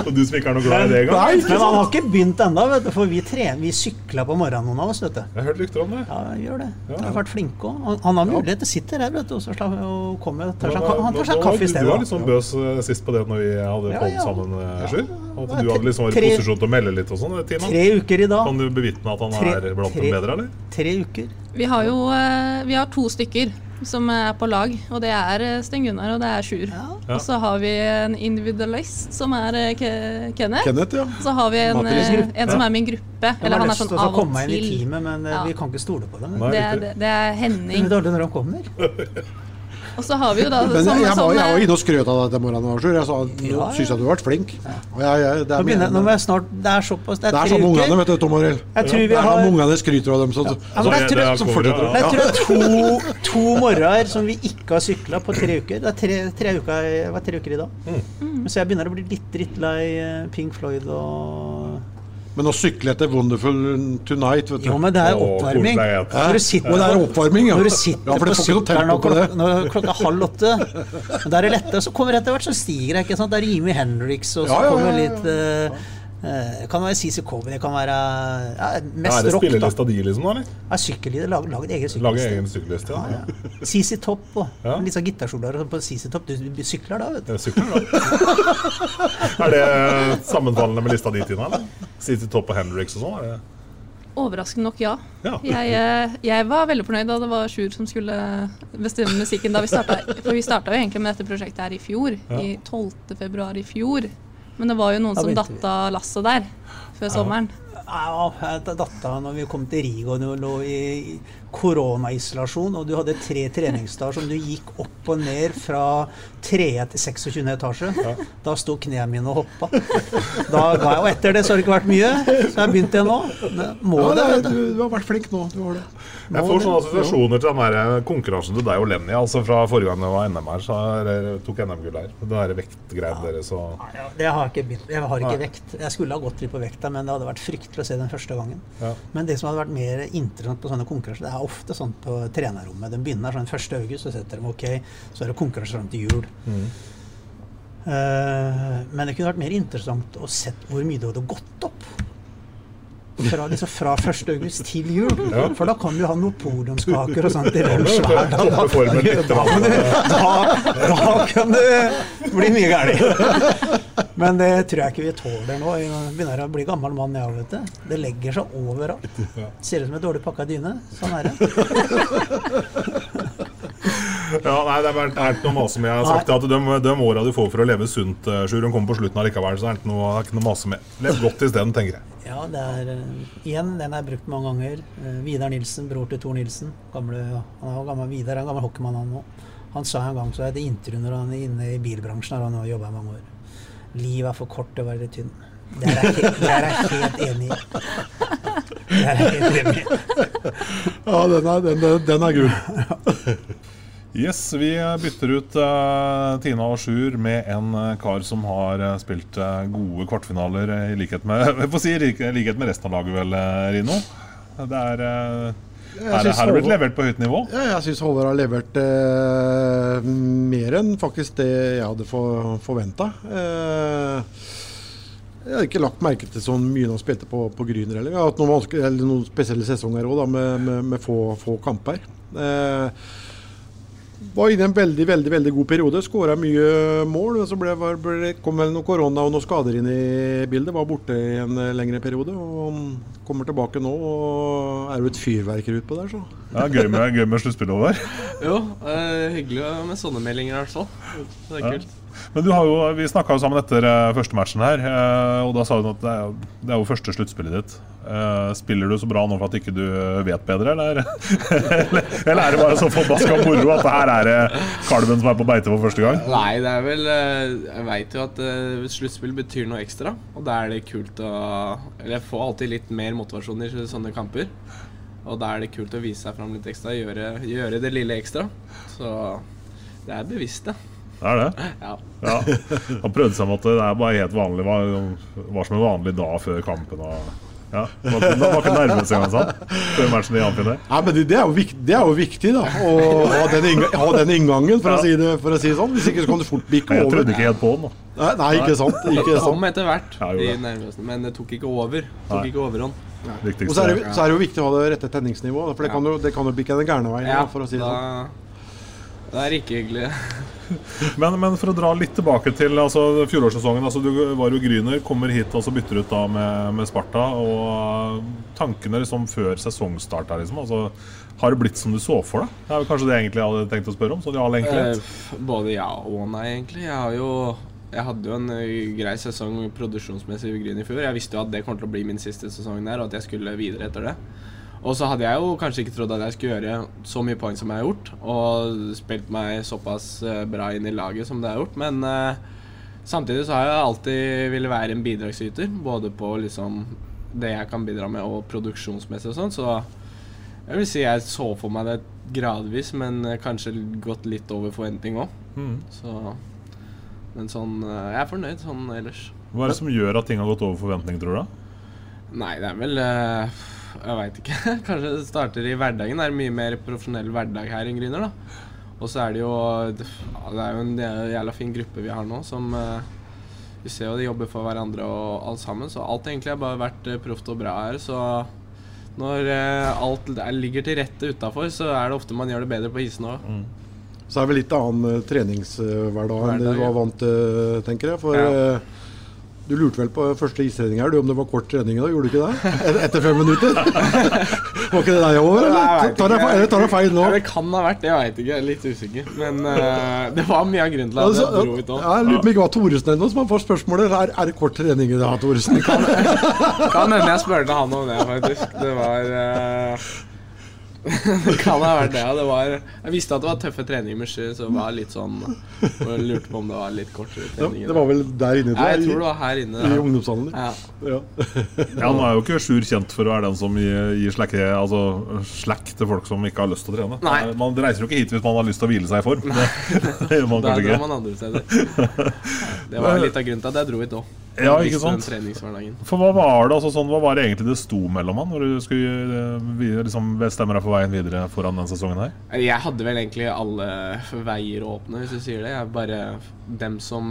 S1: Og du som ikke er noe glad i det
S4: Men,
S1: engang.
S4: men han har ikke begynt ennå, vet du, for vi, trener, vi sykla på morgenen, noen av oss. vet du.
S1: Jeg har hørt rykter om det.
S4: Ja, gjør det. Han har vært flink òg. Han, han har mulighet til å sitte her vet du, og og komme, han tar seg
S1: nå-
S4: kaffe i
S1: Du var litt sånn bøs eh, sist på det når vi hadde
S4: Ja, ja.
S1: sammen, eh, Sjur. At
S4: Ja,
S1: du hadde liksom vært i posisjon til å melde litt og sånn, eh,
S4: Tre uker i dag.
S1: Kan du bevitne at han
S4: Tre-
S1: er blant
S4: tre-
S1: dem bedre, eller?
S4: Tre uker.
S3: Vi har jo vi har to stykker som er på lag, og det er Sten Gunnar og det er Sjur.
S1: Ja.
S3: Og så har vi en individualist som er Ke Kenneth.
S2: Kenneth, ja.
S3: Så har vi en, en som er min gruppe. Eller han er sånn av og
S4: komme inn i
S3: til.
S4: teamet, men
S3: Ja.
S4: vi kan ikke stole på dem.
S3: Det er, det, det er
S4: Henning.
S3: Henning.
S4: vet aldri når han kommer.
S3: Og så har vi jo da
S2: Men
S3: sånne,
S2: jeg, var,
S3: sånn,
S2: jeg var inne og skrøt av deg den morgenen. Sjur. Jeg sa at nå
S4: Ja, ja.
S2: syns jeg du har vært flink. Og jeg, jeg, det,
S4: Nå,
S2: er
S4: begynner, nå jeg snart Det er såpass. Det er
S2: det er
S4: tre
S2: sånn med ungene, vet du, Tom Arild.
S4: Jeg tror vi
S2: Det er
S4: har
S2: sånn ungene skryter av dem. Så,
S4: Ja,
S2: Ja,
S4: men jeg tror,
S2: så fortsetter det.
S4: jeg tror det er to, to morgener som vi ikke har sykla på tre uker. Det er tre, tre uker, var tre uker i dag.
S2: Mm.
S4: Så jeg begynner å bli litt drittlei eh, Pink Floyd og
S2: Men å sykle etter Wonderful Tonight, vet du.
S4: Jo, men det er oppvarming.
S1: Åh.
S4: Når du sitter,
S2: det er oppvarming, ja.
S4: Når du sitter
S2: Ja, for
S4: på sykkelen og
S2: på
S4: klokka, når klokka er halv åtte Da er det lettere. Så kommer etter hvert så stiger det. ikke sant? Det er Jimi Hendrix, og så
S2: Ja, ja, ja,
S4: kommer
S2: ja.
S4: litt eh, Det kan være CC Cover, det kan være ja,
S1: Ja,
S4: mest
S1: er det
S4: rock,
S1: spillelista di, liksom? da, eller?
S4: Ja, sykkellide. Lag, lag en egen sykkelliste.
S1: egen? Ja.
S4: Ja, ja. CC Topp og
S1: Ja.
S4: litt sånn gitarsoler sånn på CC Topp. Du, sykler da, vet du.
S1: Jeg sykler, da. er det sammenfallende med lista di, Tina? eller? City Topp og Hendrix og sånn? er
S3: Overraskende nok, ja.
S1: Ja.
S3: Jeg, eh, jeg var veldig fornøyd da det var Sjur som skulle bestemme musikken. da vi startet, For vi starta jo egentlig med dette prosjektet her i fjor. I 12. februar i fjor. Men det var jo noen som datt av lasset der før sommeren.
S4: Ja, jeg av når vi kom til du lå i koronaisolasjon, og du hadde tre treningsdager som du gikk opp og ned fra 3 til 26. etasje. Da sto knærne mine og hoppa. Da ga jeg, og etter det så har det ikke vært mye, så jeg begynte igjen nå. Må
S2: Ja,
S4: det,
S2: det, du,
S4: du.
S2: har vært flink nå. Du har det.
S1: Jeg får sånne assosiasjoner til den der konkurransen til deg og Lenny. Altså Fra forrige gang det var NM her, så jeg tok NM-gull her. Den der ja. deres og
S4: Ja, det har jeg ikke begynt Jeg har ikke
S1: Nei.
S4: vekt. Jeg skulle ha gått litt på vekta, men det hadde vært fryktelig å se den første gangen.
S1: Ja.
S4: Men det som hadde vært mer interessant på sånne konkurranser, det er ofte sånn på trenerrommet. De begynner sånn 1. august, så setter de OK, så er det konkurranse fram til jul.
S1: Mm.
S4: Uh, men det kunne vært mer interessant å se hvor mye det hadde gått opp. Fra, liksom fra 1. august til jul.
S1: Ja.
S4: For da kan du ha noen podiumskaker og sånt i lunsj
S1: hver
S4: dag. Da, da kan det bli mye galt. Men det tror jeg ikke vi tåler nå. Jeg begynner å bli gammel mann, jeg òg, vet du. Det legger seg overalt. Ser ut som en dårlig pakka dyne. Sånn er det.
S1: Ja, nei, det er bare- det er ikke noe mase med. Jeg har sagt at de, de åra du får for å leve sunt, eh, Sjur, kommer på slutten allikevel, så det er ikke noe, det ikke noe mase med. Lev godt isteden, tenker jeg.
S4: Ja, det er eh, Igjen, den er brukt mange ganger. Eh, Vidar Nilsen, bror til Tor Nilsen. Gamle, han er gammel, Vidar en gammel hockeymann, han òg. Han sa en gang så jeg det intervju når han er inne i bilbransjen, har han jobba i mange år. Livet er for kort til å være tynn. Det er jeg helt, er jeg helt enig i. Det er jeg helt enig i.
S2: Ja, den er, den, den er gull.
S1: Yes, vi bytter ut uh, Tina og Sjur med en uh, kar som har uh, spilt gode kvartfinaler i likhet med, si, likhet med resten av laget, vel, Rino? Det er, her, her har blitt levert på høyt nivå.
S2: Ja, jeg syns Håvard har levert eh, mer enn faktisk det jeg hadde for, forventa. Eh, jeg har ikke lagt merke til så mye når han spilte på, på Gryner heller. Vi har hatt noen, eller noen spesielle sesonger òg, med, med, med få, få kamper. Eh, var inne i en veldig veldig, veldig god periode. Skåra mye mål. Men så ble, ble, kom vel noe korona og noen skader inn i bildet. Var borte i en eh, lengre periode. Og kommer tilbake nå og er jo et fyrverkeri utpå der, så.
S1: Ja, gøy med, gøy med sluttspillet over.
S6: Jo, eh, hyggelig med sånne meldinger i hvert fall. Det er
S1: Ja.
S6: kult.
S1: Men du har jo, vi snakka sammen etter eh, første matchen her, eh, og da sa du at det er, jo- det er jo første sluttspillet ditt. Eh, spiller du så bra nå for at ikke du vet bedre, eller? eller, er det bare så forbaska moro at det her er kalven som er på beite for første gang?
S6: Nei, det er vel Jeg veit jo at sluttspill betyr noe ekstra. Og da er det kult å Eller jeg får alltid litt mer motivasjon i sånne kamper. Og da er det kult å vise seg fram litt ekstra, gjøre, gjøre det lille ekstra. Så det er bevisst, det.
S1: Det er det?
S6: Ja.
S1: ja. Han prøvde seg med at det er bare helt vanlig. Var, var som en vanlig dag før kampen. Og, ja. Det var ikke, det var ikke engang, sant? før matchen i Amfin
S2: Ja, men det, er jo viktig, det er jo viktig, da. Å ha den, innga- ha den inngangen, for, å si det, for å si det sånn. Hvis ikke så kan du fort bikke
S1: Jeg trodde ikke helt på den. da.
S2: Nei, nei, ikke sant. Ikke
S6: Det kom etter hvert,
S1: Ja,
S6: de
S1: det.
S6: men det tok ikke over.
S1: Nei.
S6: Ikke overhånd.
S2: Og så er, det, så er det jo viktig å ha det rette tenningsnivået, for det kan jo, det kan jo bikke den gærne veien.
S6: Ja,
S2: for å si det sånn.
S6: Det er ikke hyggelig.
S1: Men, men for å dra litt tilbake til altså, fjorårssesongen. Altså, du var jo Gryner, kommer hit og så bytter ut da med, med Sparta. Og tankene liksom før sesongstart her, liksom, altså, har det blitt som du så for deg? Det er vel kanskje det jeg hadde tenkt å spørre om? Sånn i all enkelhet.
S6: Eh, både ja og nei, egentlig. Jeg har jo jeg hadde jo en eh, grei sesong produksjonsmessig i Gryn i fjor. Jeg visste jo at det kom til å bli min siste sesong der, og at jeg skulle videre etter det. Og så hadde jeg jo kanskje ikke trodd at jeg skulle gjøre så mye poeng som jeg har gjort, og spilt meg såpass eh, bra inn i laget som det har gjort. Men uh, samtidig så har jeg alltid ville være en bidragsyter, både på liksom det jeg kan bidra med, og produksjonsmessig og sånn. Så jeg vil si jeg så for meg det gradvis, men eh, kanskje gått litt over forventning òg.
S1: Mm.
S6: Så Men sånn Jeg er fornøyd sånn ellers.
S1: Hva er det som gjør at ting har gått over forventning, tror du?
S6: Nei, det er vel eh, Jeg veit ikke. Kanskje det starter i hverdagen. Det er mye mer profesjonell hverdag her enn Gryner, da. Og så er det jo Det er jo en jævla fin gruppe vi har nå, som eh, Vi ser jo de jobber for hverandre og alt sammen, så alt egentlig har bare vært uh, proft og bra her. Så når eh, alt er- ligger til rette utafor, så er det ofte man gjør det bedre på isen òg.
S2: Så er det vel litt annen eh, treningshverdag enn du var vant til, tenker jeg. For
S6: Ja.
S2: Du lurte vel på første istrening her, du, om det var kort trening i dag, gjorde du ikke det? Etter fem minutter? var ikke det deg over, eller? Tar jeg, eller tar jeg feil nå?
S6: Ja, det kan ha vært det, jeg veit ikke. Jeg er litt usikker. Men uh, det var mye av grunnen til at
S2: så-
S6: jeg dro ut
S2: ja,
S6: òg.
S2: jeg lurer på om det var Thoresen eller noe som har fått spørsmålet. Er, er det kort trening i dag, Thoresen?
S6: Kan hende jeg spurte han om det, faktisk. Det var eh, Det kan ha vært det. ja. det var, jeg visste at det var tøffe treninger med sky, så det var litt sånn og Jeg lurte på om det var litt kortere
S2: Ja,
S6: treninger.
S2: det var vel der inne du
S6: Ja, jeg tror det var her inne.
S2: I
S6: ja.
S2: ungdomshallen?
S6: Ja.
S2: Ja.
S1: Ja, Nå er jo ikke Sjur kjent for å være den som gir, gir altså, slack til folk som ikke har lyst til å trene.
S6: Nei.
S1: Man reiser jo ikke hit hvis man har lyst til å hvile seg i form. Det, det gjør man
S6: Da
S1: kanskje
S6: drar
S1: ikke.
S6: man andre steder. Det var litt av grunnen til at jeg dro hit òg.
S1: Ja, ikke sant? For hva var det altså sånn, hva var det egentlig det sto mellom han når du skulle eh, liksom, bestemme deg for veien videre foran den sesongen her?
S6: Jeg hadde vel egentlig alle veier åpne, hvis du sier det. Jeg bare Dem som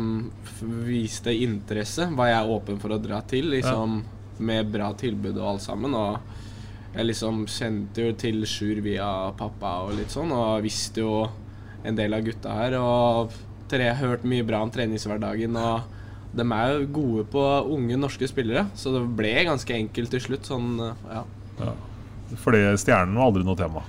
S6: viste interesse, var jeg åpen for å dra til, liksom med bra tilbud og alt sammen. Og jeg liksom kjente jo til Sjur via pappa og litt sånn, og visste jo en del av gutta her. Og tre, hørt mye bra om treningshverdagen. og de er jo gode på unge norske spillere, så det ble ganske enkelt til slutt. Sånn, ja.
S1: Ja. Fordi stjernen var aldri noe tema.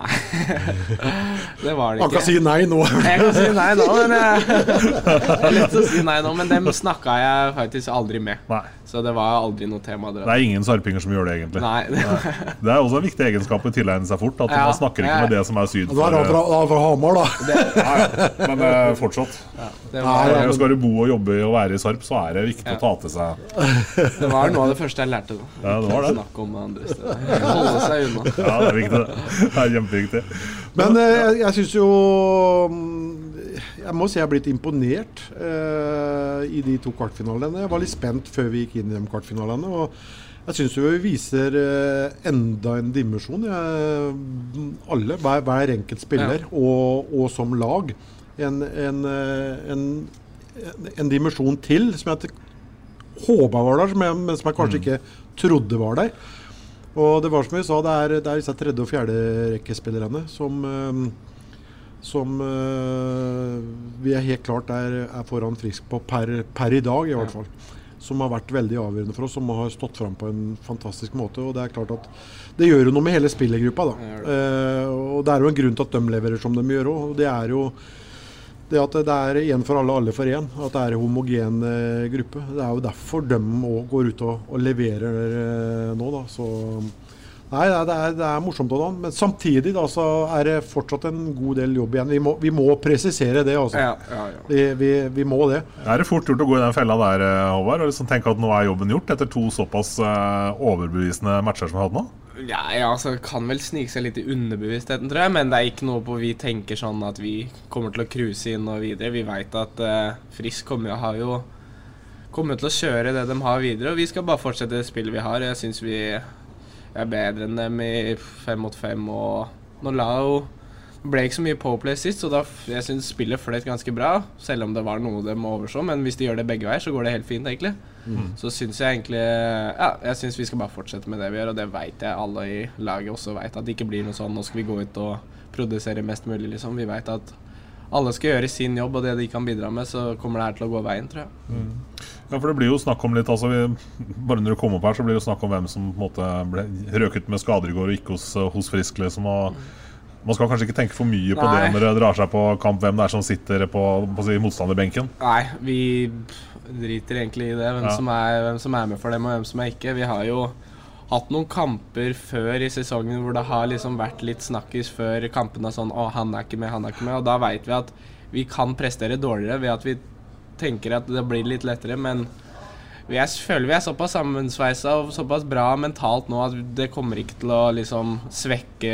S6: Det var det ikke.
S2: Han kan si nei nå.
S6: Jeg kan si nei nå, men jeg, Det er lett å si nei nå, men dem snakka jeg faktisk aldri med. Så det var aldri noe tema.
S1: Det er ingen sarpinger som gjør det, egentlig.
S6: Nei.
S1: Det er også en viktig egenskap å tilegne seg fort. At
S6: Ja,
S1: man snakker ikke med det som er syd
S2: Da er fra, er fra Hamar, da.
S1: Ja, ja. Men eh, fortsatt.
S6: det var-
S1: nei, Skal du bo og jobbe og være i Sarp, så er det viktig
S6: Ja.
S1: å ta til seg
S6: Det var noe av det første jeg lærte. Da.
S1: Ja, det var det.
S6: Snakke om andre steder. Holde seg unna.
S1: Ja, det er viktig. Det er kjempeviktig.
S2: Men eh, jeg, jeg syns jo mm, Jeg må si jeg har blitt imponert eh, i de to kvartfinalene. Jeg var litt spent før vi gikk inn i de kvartfinalene. Og jeg syns vi viser eh, enda en dimensjon. Jeg, alle, hver, hver enkelt spiller, og, og som lag. En, en, eh, en, en dimensjon til som jeg håpa var der, som jeg, men som jeg kanskje ikke trodde var der. Og det var som vi sa, det er, det er disse tredje- og fjerderekkespillerne som, eh, som eh, vi er helt klart er, er foran Frisk på per, per i dag, i hvert fall. Som har vært veldig avgjørende for oss, som har stått fram på en fantastisk måte. og Det er klart at det gjør jo noe med hele spillergruppa. da. Eh, og Det er jo en grunn til at de leverer som de gjør òg. Det er jo det at det er én for alle, alle for én. At det er en homogen eh, gruppe. Det er jo derfor de òg går ut og, og leverer eh, nå, da. Så Nei, det er, det er morsomt, og sånn, men samtidig da, så er det fortsatt en god del jobb igjen. Vi må, vi må presisere det. altså.
S6: Ja, ja, ja.
S2: Vi, vi, vi må det.
S1: Er det fort gjort å gå i den fella der, eh, Håvard? Og liksom tenke at nå er jobben gjort, etter to såpass overbevisende matcher som vi har hatt nå?
S6: Ja, altså Kan vel snike seg litt i underbevisstheten, tror jeg. Men det er ikke noe på vi tenker sånn at vi kommer til å cruise inn og videre. Vi veit at uh, Frisk kommer, har jo kommer til å kjøre det de har videre. Og vi skal bare fortsette det spillet vi har. Jeg syns vi er bedre enn dem i fem mot fem. Og det ble ikke så mye powerplay sist, så da jeg syns spillet fløt ganske bra. Selv om det var noe de overså. Men hvis de gjør det begge veier, så går det helt fint, egentlig.
S2: Mm.
S6: Så syns jeg egentlig Ja, jeg syns vi skal bare fortsette med det vi gjør, og det veit jeg alle i laget også veit. At det ikke blir noe sånn nå skal vi gå ut og produsere mest mulig, liksom. Vi veit at alle skal gjøre sin jobb, og det de kan bidra med, så kommer det her til å gå veien, tror jeg.
S1: Ja, for det blir jo snakk om litt altså vi, Bare når du kom opp her, så blir det jo snakk om hvem som på en måte ble røket med skader i går og ikke hos, hos Frisk. Liksom, og man skal kanskje ikke tenke for mye på
S6: Nei.
S1: det når det drar seg på kamp, hvem det er som sitter på, på si, motstanderbenken.
S6: Nei, vi driter egentlig i det, hvem,
S1: Ja.
S6: som er, hvem som er med for dem og hvem som er ikke. Vi har jo hatt noen kamper før i sesongen hvor det har liksom vært litt snakkis før kampene sånn Å, han er ikke med, han er ikke med. Og da veit vi at vi kan prestere dårligere ved at vi tenker at det blir litt lettere, men vi er, føler vi er såpass sammensveisa og såpass bra mentalt nå at det kommer ikke til å liksom svekke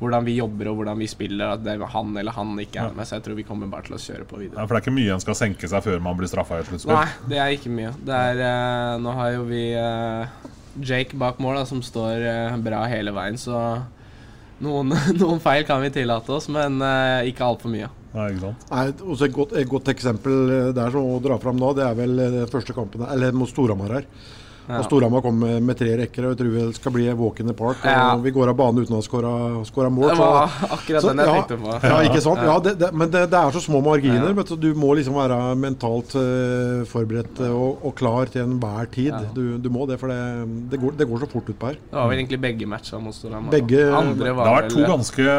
S6: hvordan vi jobber og hvordan vi spiller. At det er han eller han ikke er med. Så jeg tror vi kommer bare til å kjøre på videre.
S1: Ja, for det er ikke mye en skal senke seg før man blir straffa i et sluttspill.
S6: Nei, det er ikke mye. Det er, uh, nå har jo vi uh, Jake bak mål, da, som står uh, bra hele veien, så noen, noen feil kan vi tillate oss, men uh, ikke altfor mye.
S1: Nei, ikke sant?
S2: Nei, også et, godt, et godt eksempel eh, der som å dra fram nå, det er vel eh, første kampen Eller mot Storhamar her.
S6: Ja.
S2: Og Storhamar kom med, med tre rekker, og jeg tror det skal bli Våkende walk in the park.
S6: Ja.
S2: Og vi går av banen uten å ha skåra mål.
S6: Det var akkurat den jeg
S2: ja,
S6: tenkte på.
S2: Ja, ikke sant?
S6: Ja.
S2: Ja, det, det, men det, det er så små marginer.
S6: Ja.
S2: Vet du, du må liksom være mentalt uh, forberedt eh, og, og klar til enhver tid.
S6: Ja.
S2: Du, du må det, for det, det, går, det går så fort utpå her.
S6: Det var vel egentlig begge matcha mot Storhamar.
S2: Begge-
S6: Andre
S1: Det
S6: var
S1: har vært to ganske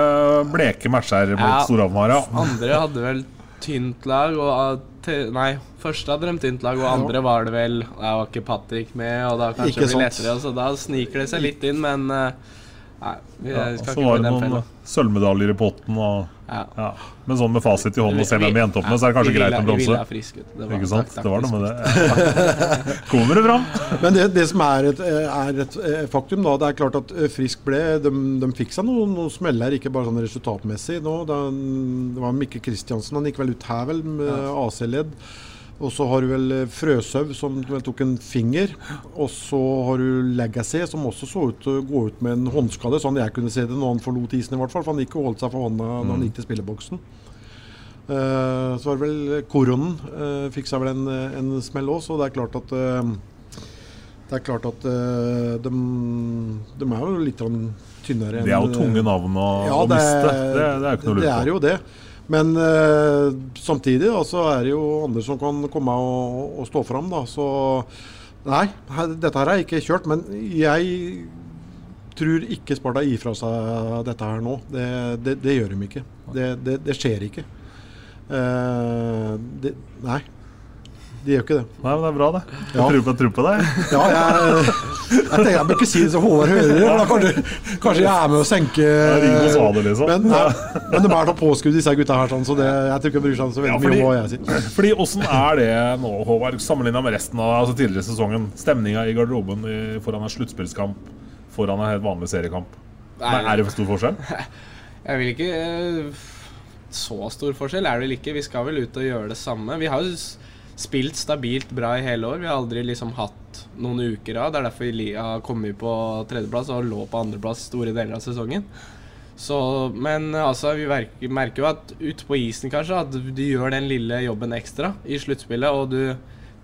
S1: bleke matcher mot
S6: Ja.
S1: Storhamar. Ja.
S6: Andre hadde vel tynt lag, og Nei, første hadde de tynt lag, og andre var det vel Da var ikke Patrick med, og da kanskje det blir lettere. Så da sniker det seg litt inn, men eh, Nei, vi
S1: Ja,
S6: skal
S1: så
S6: ikke gå
S1: var det noen sølvmedaljer i potten. Og,
S6: Ja.
S1: ja. Men sånn med fasit i hånden og selv om vi endte opp med, så er det kanskje
S6: Vi
S1: greit med bronse.
S6: Det
S1: Ikke sant? Det var noe med det. Kommer det fram?
S2: Men det, det som er et, er et eh, faktum, da, det er klart at eh, Frisk ble De, de fikk seg noen, noen smeller, ikke bare sånn resultatmessig. Nå, da, det var Mikke Kristiansen, han gikk vel ut her, vel, med AC-ledd. Og så har du vel eh, Frøshaug, som tok en finger. Og så har du Legacy, som også så ut til å gå ut med en håndskade, sånn jeg kunne se det når han forlot isen, i hvert fall. For han gikk og holdt seg for hånda når han
S1: Mm.
S2: gikk til spilleboksen. Uh, så var det vel Koronen uh, fikk seg vel en, en smell òg, så det er klart at uh, det er klart at eh, de, de er jo litt tynnere tynnere
S1: Det er jo tunge navn å, å
S2: det,
S1: miste. Det, det er jo ikke noe å
S2: det er jo det. Men eh, samtidig da, så er det jo andre som kan komme og, og stå fram. Så nei, dette her er ikke kjørt. Men jeg tror ikke Sparta gir fra seg dette her nå. Det, det, det gjør de ikke. Det, det, skjer ikke. Eh, nei, de gjør ikke det.
S1: Nei, men det er bra, det. Jeg
S2: Ja.
S1: tror på, jeg tror på deg.
S2: Ja, jeg, jeg tenker jeg bør ikke si det så Håvard hører det. Kanskje, kanskje jeg er med å senke
S1: det, liksom.
S2: Men, ja. men de er da påskudd, disse gutta her, sånn, så det, jeg tror ikke de bryr seg så veldig
S1: Ja,
S2: mye om hva jeg sier.
S1: fordi Åssen er det nå, Håvard, sammenligna med resten av altså tidligere sesongen? Stemninga i garderoben i, foran en sluttspillskamp foran en helt vanlig seriekamp?
S6: Nei.
S1: Er det for stor forskjell?
S6: Jeg vil ikke eh, Så stor forskjell er det vel ikke. Vi skal vel ut og gjøre det samme. Vi har jo spilt stabilt bra i hele år. Vi har aldri liksom hatt noen uker av. Det er derfor Lia kom på tredjeplass og lå på andreplass store deler av sesongen. Så, men altså, vi merker, merker jo at ute på isen kanskje at du gjør den lille jobben ekstra i sluttspillet, og du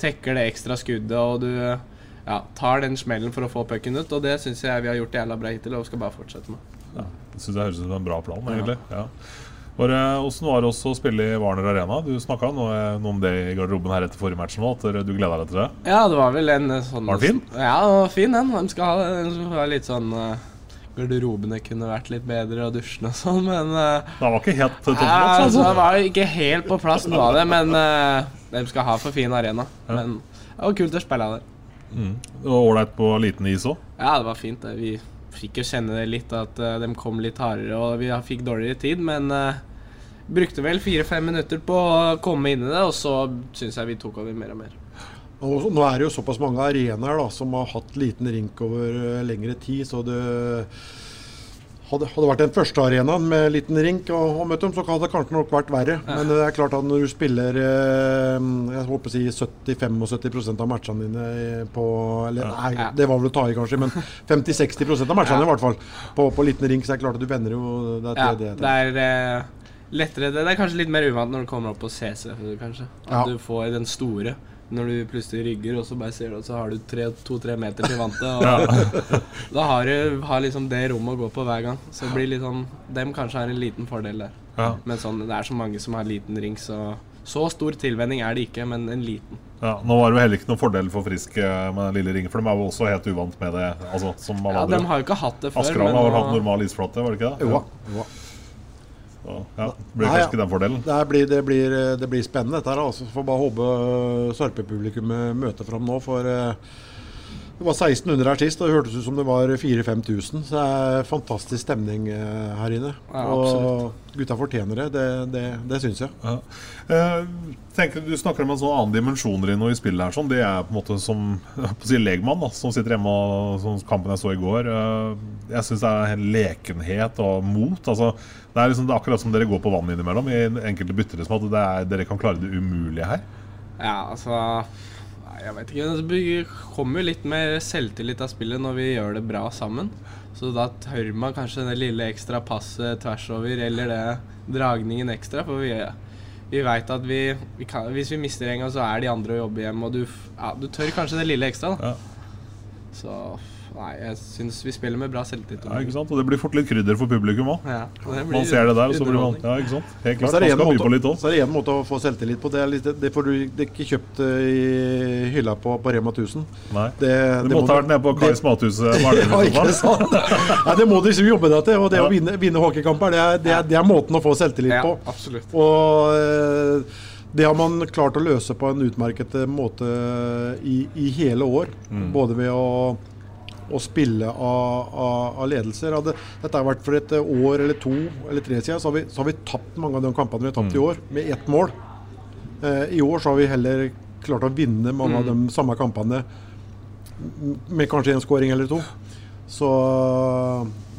S6: tekker det ekstra skuddet, og du ja, tar den smellen for å få pucken ut. Og det syns jeg vi har gjort jævla bra hittil, og skal bare fortsette med.
S1: Ja, jeg synes det høres ut som en bra plan, egentlig. Ja. Bare, Åssen var det også å spille i Warner Arena? Du snakka noe, noe om det i garderoben her etter forrige match nå, at du gleda deg til det?
S6: Ja, det var vel en eh, sånn
S1: Var den fin?
S6: Ja, den var fin, den. De skal ha den var litt sånn eh, Garderobene kunne vært litt bedre, og dusjene og sånn, men uh,
S1: Det var ikke helt topp
S6: ja, altså,
S1: altså.
S6: Det var ikke helt på plass, nå var det, men uh, de skal ha for fin arena. Men det var kult å spille der.
S1: Mm. Det var ålreit på liten is òg.
S6: Ja, det var fint. det. Vi fikk jo kjenne det litt, at eh, de kom litt hardere, og vi fikk dårligere tid, men eh, brukte vel fire-fem minutter på å komme inn i det, og så syns jeg vi tok over mer og mer.
S2: Og nå er det jo såpass mange arenaer da, som har hatt liten rink over eh, lengre tid, så det hadde, hadde vært den første arenaen med liten rink og, og møtt dem, så hadde det kanskje nok vært verre. Men det er klart at når du spiller eh, jeg håper å si 70-75 av matchene dine på eller, Nei, det var vel å ta i, kanskje, men 50-60 av matchene
S6: Ja.
S2: i hvert fall på, på liten rink, så er det klart at du vender jo det
S6: Ja,
S2: tredje-
S6: det er eh, lettere det. Det er kanskje litt mer uvant når du kommer opp på CC, kanskje. At
S2: Ja.
S6: du får den store. Når du plutselig rygger, og så bare ser du at så har du to-tre meter til vantet. Og
S1: Ja.
S6: da har du har liksom det rommet å gå på hver gang. Så det blir litt sånn Dem kanskje har en liten fordel der.
S1: Ja.
S6: Men sånn, det er så mange som har liten ring, så så stor tilvenning er det ikke, men en liten.
S1: Ja, nå var det jo heller ikke noen fordel for Frisk med den lille ringen, for de er jo også helt uvant med det. Altså, som
S6: Ja, de har jo ikke hatt det før.
S1: Askerhallen har vel hatt normal isflate, var det ikke det?
S2: Jo, jo.
S1: Så, ja, blir
S2: Nei,
S1: kanskje ikke den fordelen.
S2: Det blir, det blir, det blir spennende dette her. Altså. Får bare håpe Sarpe-publikummet møter fram nå. For uh, det var 1600 her sist, og det hørtes ut som det var 4000-5000. Så det er fantastisk stemning uh, her inne.
S6: Ja,
S2: og gutta fortjener det. Det, det, det syns jeg.
S1: Ja. Eh, tenker, du snakker om en sånn annen dimensjoner i noe i spillet her. Sånn. Det er på en måte som på å si legmann, da, som sitter hjemme og som kampen jeg så i går. Eh, jeg syns det er lekenhet og mot. Altså, det, er liksom, det er akkurat som dere går på vann innimellom i enkelte bytter. Liksom, at det er, dere kan klare det umulige her.
S6: Ja, altså jeg vet ikke. Det kommer jo litt mer selvtillit av spillet når vi gjør det bra sammen. Så da tør man kanskje det lille ekstra passet tvers over, eller det dragningen ekstra. For vi, vi veit at vi, vi kan, hvis vi mister en gang, så er de andre å jobbe hjem, og du, ja, du tør kanskje det lille ekstra. da Så nei, jeg syns vi spiller med bra selvtillit.
S1: Ja, ikke sant? Og det blir fort litt krydder for publikum òg.
S6: Ja,
S1: man ser det der, og så blir man. Ja, ikke sant? Helt
S2: Så
S1: klart.
S2: er det
S1: Man skal by på litt òg.
S2: så er det en måte å få selvtillit på. Det, er litt, det får du det er ikke kjøpt uh, i hylla på, på Rema 1000.
S1: Nei.
S2: Det,
S1: Du måtte ha vært nede på Kais Mathuset.
S2: Ja, ikke sant? Nei, det må du liksom jobbe deg til. Og det å vinne, vinne hockeykamper, det er, det, er, det er måten å få selvtillit
S6: Ja,
S2: på.
S6: absolutt.
S2: Og Øh, det har man klart å løse på en utmerket eh, måte i, i hele år.
S1: Mm.
S2: Både ved å, å spille av, av, av ledelser. Hadde dette har vært for et år eller to eller tre siden, så har vi, så har vi tapt mange av de kampene vi har tapt i
S1: Mm.
S2: år, med ett mål. Eh, I år så har vi heller klart å vinne mange av
S6: Mm.
S2: de samme kampene med kanskje en skåring eller to. Så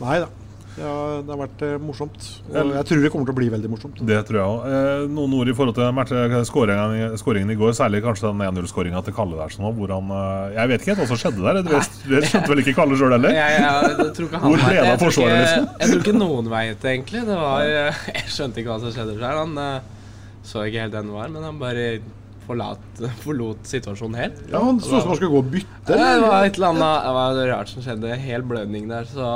S2: nei da. Det har, det har vært eh, morsomt. Og jeg tror det kommer til å bli veldig morsomt.
S1: Det tror jeg òg. Eh, noen ord i forhold til skåringen, skåringen i går, særlig kanskje den 1-0-skåringa til Kalle der. Sånn, hvor han, eh, jeg vet ikke helt hva som skjedde der. Det, det skjønte vel ikke Kalle sjøl heller?
S6: Jeg, jeg, jeg tror ikke han
S1: Hvor
S6: vet
S1: ble
S6: det.
S1: det av forsvaret, liksom?
S6: Jeg tror ikke noen vet det, egentlig. Det var, jeg skjønte ikke hva som skjedde der. Han eh, så ikke helt den var, men han bare forlat, forlot situasjonen helt.
S2: Ja, Han så ut som han skulle gå og bytte.
S6: Det var et eller annet det var rart som skjedde. Hel blødning der, så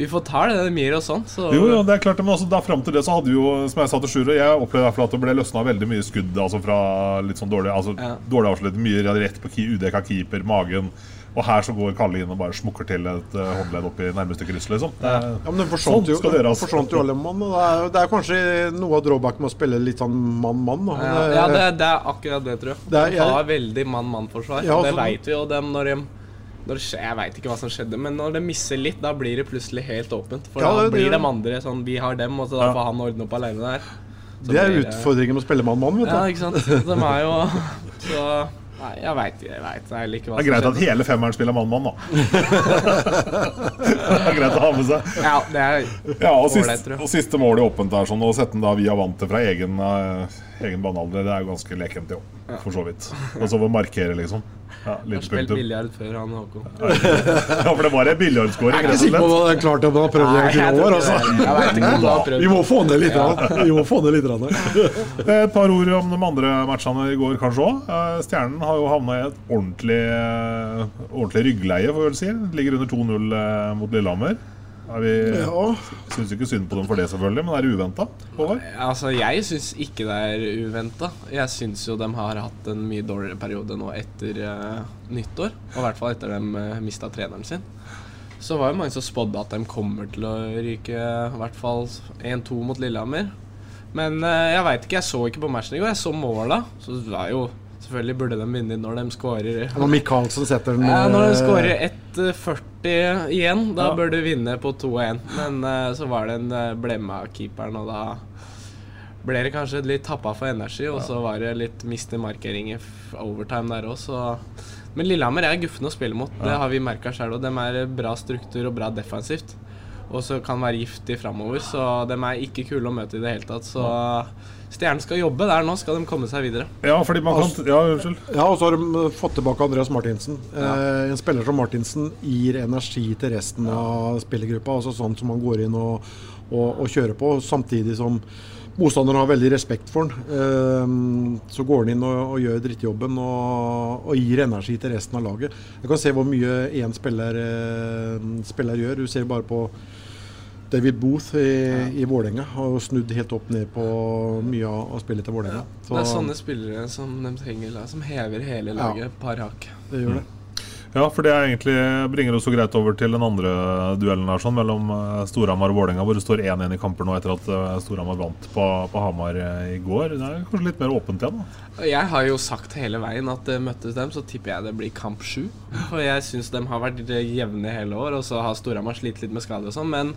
S6: vi får ta det. Det gir oss sånn. Så
S1: Jo, jo, det er klart, men altså, da Fram til det så hadde vi jo, som jeg sa til Sjure, jeg opplevde fall at det ble løsna veldig mye skudd altså fra litt sånn dårlig altså
S6: Ja.
S1: dårlig avslutt. Mye rett på udekka keeper, magen. Og her så går Kalle inn og bare smukker til et uh, håndledd opp i nærmeste kryss, liksom. Det
S2: Ja, men den forsvant
S1: sånn
S2: jo,
S1: skal det
S2: den
S1: gjøres.
S2: forsvant jo alle mann. og Det er, det er kanskje noe av drawbacken med å spille litt sånn mann-mann.
S6: Ja, ja det, det er akkurat det, tror jeg.
S2: Det er- jeg-
S6: har veldig mann-mann-forsvar.
S2: Ja,
S6: det
S2: altså-
S6: veit vi jo. Dem når de når det skjer, Jeg veit ikke hva som skjedde, men når det misser litt, da blir det plutselig helt åpent. For
S2: Ja,
S6: da blir de andre sånn Vi har dem, og så da får han ordne opp alene der. Så
S2: Det er
S6: blir
S2: utfordringen med å spille mann-mann. vet du.
S6: Ja, ikke sant. De er jo Så Nei, jeg veit jeg vet egentlig ikke hva
S1: Det er greit at hele femmeren spiller mann-mann, da. det er greit å ha med seg.
S6: Ja, det er
S1: Ja, og,
S6: siste, jeg.
S1: og siste målet åpent der, sånn, og sette den da via vantet fra egen, eh, egen banehalvdel, det er jo ganske lekent, jo. For så vidt. Og så å markere, liksom. Ja,
S6: Jeg har spilt biljard før han Håkon.
S1: Ja, for det var en billiardskåring,
S2: Jeg er
S1: rett
S2: ikke
S1: og
S2: sikker på
S1: slett.
S2: om han klart om han har prøvd det i år. Altså. Vi må få ned litt.
S6: Ja.
S2: Vi må få ned litt.
S1: Et par ord om de andre matchene i går, kanskje òg. Stjernen har jo havna i et ordentlig, eh, ordentlig ryggleie, får vi vel si. Ligger under 2-0 eh, mot Lillehammer. Er vi,
S2: Ja.
S1: Syns ikke synd på dem for det, selvfølgelig, men er det uventa?
S6: Altså, jeg syns ikke det er uventa. Jeg syns jo de har hatt en mye dårligere periode nå etter uh, nyttår. Og i hvert fall etter de uh, mista treneren sin. Så var jo mange som spådde at de kommer til å ryke i hvert fall 1-2 mot Lillehammer. Men uh, jeg veit ikke, jeg så ikke på matchen i går. Jeg så måla. Så det var jo Selvfølgelig burde de vinne når de skårer
S2: Når Michaelsen setter den
S6: ja, Når de
S2: eh,
S6: skårer 1,40 igjen, da
S2: Ja.
S6: bør du vinne på 2-1. Men eh, så var det en blemme av keeperen, og da ble det kanskje litt tappa for energi. Og så var det litt mist i overtime der òg, så Men Lillehammer er guffende å spille mot. Det har vi merka sjøl, og de er bra struktur og bra defensivt. Og så kan være giftig framover, så de er ikke kule å møte i det hele tatt. Så Stjernen skal jobbe der nå, skal de komme seg videre.
S1: Ja, fordi man kan Ja, unnskyld.
S2: Ja, og så har de eh, fått tilbake Andreas Martinsen. Eh, en spiller som Martinsen gir energi til resten av spillergruppa. Altså sånn som han går inn og, og, og kjører på, samtidig som motstanderen har veldig respekt for han. Eh, så går han inn og, og gjør drittjobben og, og gir energi til resten av laget. Jeg kan se hvor mye én spiller, eh, spiller gjør. Du ser bare på David Booth i, i Vålerenga har jo snudd helt opp ned på mye av, av spillet til Vålerenga.
S6: Det er sånne spillere som de trenger, da, som hever hele laget ja. par hakk.
S2: Det gjør det.
S1: Ja, for det er egentlig bringer oss så greit over til den andre duellen her sånn, mellom eh, Storhamar og Vålerenga, hvor det står 1-1 i kamper nå etter at eh, Storhamar vant på, på Hamar eh, i går. Det er kanskje litt mer åpent igjen? da?
S6: Jeg har jo sagt hele veien at møttes dem, så tipper jeg det blir kamp sju. Og jeg syns de har vært jevne hele år, og så har Storhamar slitt litt med skade og sånn. Men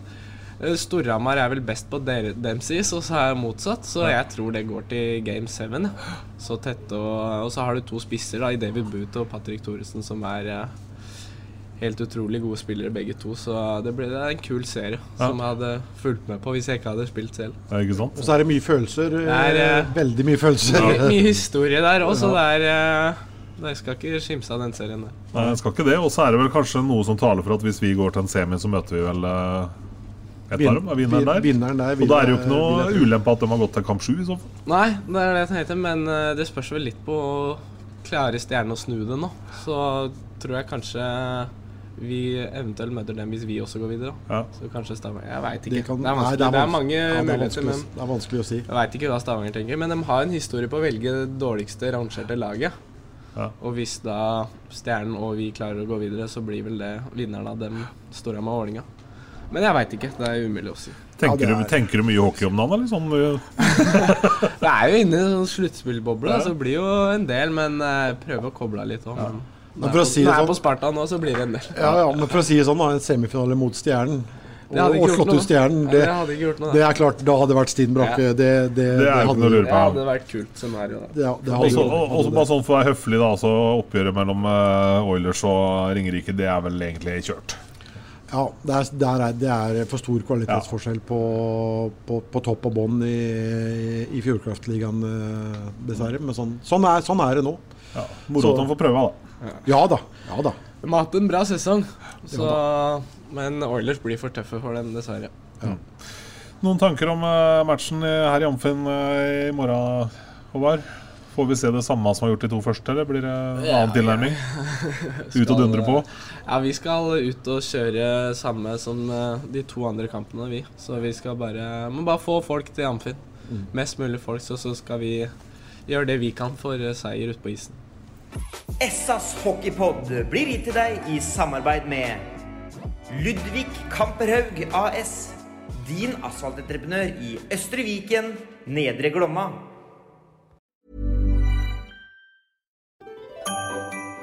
S6: Storhamar er vel best på der- dem sis, og så er jeg motsatt. Så jeg tror det går til game seven. Så tett og, og så har du to spisser da, i David Booth og Patrick Thoresen, som er eh, helt utrolig gode spillere begge to. Så det ble det en kul serie
S1: Ja.
S6: som jeg hadde fulgt med på hvis jeg ikke hadde spilt selv.
S1: Ja, ikke sant?
S2: Og så er det mye følelser.
S6: Det er,
S2: eh,
S6: eh,
S2: veldig mye følelser.
S6: Ja. mye historie der òg, så det er eh, Jeg skal ikke skimse av den serien der.
S1: Nei, jeg skal ikke det. Og så er det vel kanskje noe som taler for at hvis vi går til en semi, så møter vi vel eh, et
S2: Vin-
S1: av dem? Er vinneren der?
S2: vinneren der
S1: og da er det jo ikke noe
S2: vinner
S1: ulempe at de har gått til kamp sju, i så fall.
S6: Nei, det er det jeg tenkte, men eh, det spørs vel litt på Klarer stjernen å snu det nå? Så tror jeg kanskje vi eventuelt møter dem hvis vi også går videre.
S1: Ja.
S6: Så kanskje Stavanger Jeg veit ikke.
S2: Det kan-
S6: det, er
S2: nei, det er
S6: det, er mange
S2: ja, det er
S6: muligheter,
S2: å
S6: men
S2: det er vanskelig å si.
S6: Jeg veit ikke hva Stavanger tenker. Men de har en historie på å velge det dårligste rangerte laget. Og hvis da Stjernen og vi klarer å gå videre, så blir vel det vinneren av dem store med Vålerenga. Men jeg veit ikke. Det er umulig å si.
S1: Tenker, du, tenker du mye hockey om dagen, eller sånn? eh,
S6: Det er jo inne i en sånn sluttspillboble,
S1: Ja.
S6: så det blir jo en del, men jeg prøver å koble av litt òg. Men
S2: Men
S6: når
S2: for å
S6: jeg
S2: si
S6: er
S2: det
S6: på- når jeg er
S2: sånn-
S6: på Sparta nå, så blir det en del.
S2: Ja, ja, men for å si det sånn, da, en semifinale mot Stjernen og, og slått ut Stjernen, det,
S6: det hadde ikke gjort noe, da.
S2: det er klart, da hadde det vært stinn brakke.
S6: Ja.
S2: Det, det,
S1: Det er ikke noe å lure på.
S6: Det hadde vært kult scenario.
S2: Ja, det
S1: Og så- og- og så bare sånn for å være høflig, da. Så oppgjøret mellom uh, Oilers og Ringerike, det er vel egentlig kjørt.
S2: Ja, det er, det, er, det er for stor kvalitetsforskjell på, på, på topp og bånn i, i Fjordkraftligaen, eh, dessverre. Men sånn, sånn, er, sånn er det nå.
S1: Ja, Moro at han får prøve, da.
S2: Ja da. Ja da.
S6: De har hatt en bra sesong, så,
S2: Ja
S6: men Oilers blir for tøffe for dem, dessverre.
S1: Noen tanker om eh, matchen her i Amfinn eh, i morgen, Håvard? Får vi se det samme som har gjort de to første, eller blir det en
S6: Ja,
S1: annen tilnærming? Ut og dundre på?
S6: Ja, vi skal ut og kjøre samme som eh, de to andre kampene, vi. Så vi skal bare Må bare få folk til Amfin.
S2: Mm.
S6: Mest mulig folk, så, så skal vi gjøre det vi kan for eh, seier ute på isen.
S7: Essas hockeypod blir gitt til deg i samarbeid med Ludvig Kamperhaug AS. Din asfaltentreprenør i Østre Viken, Nedre Glomma.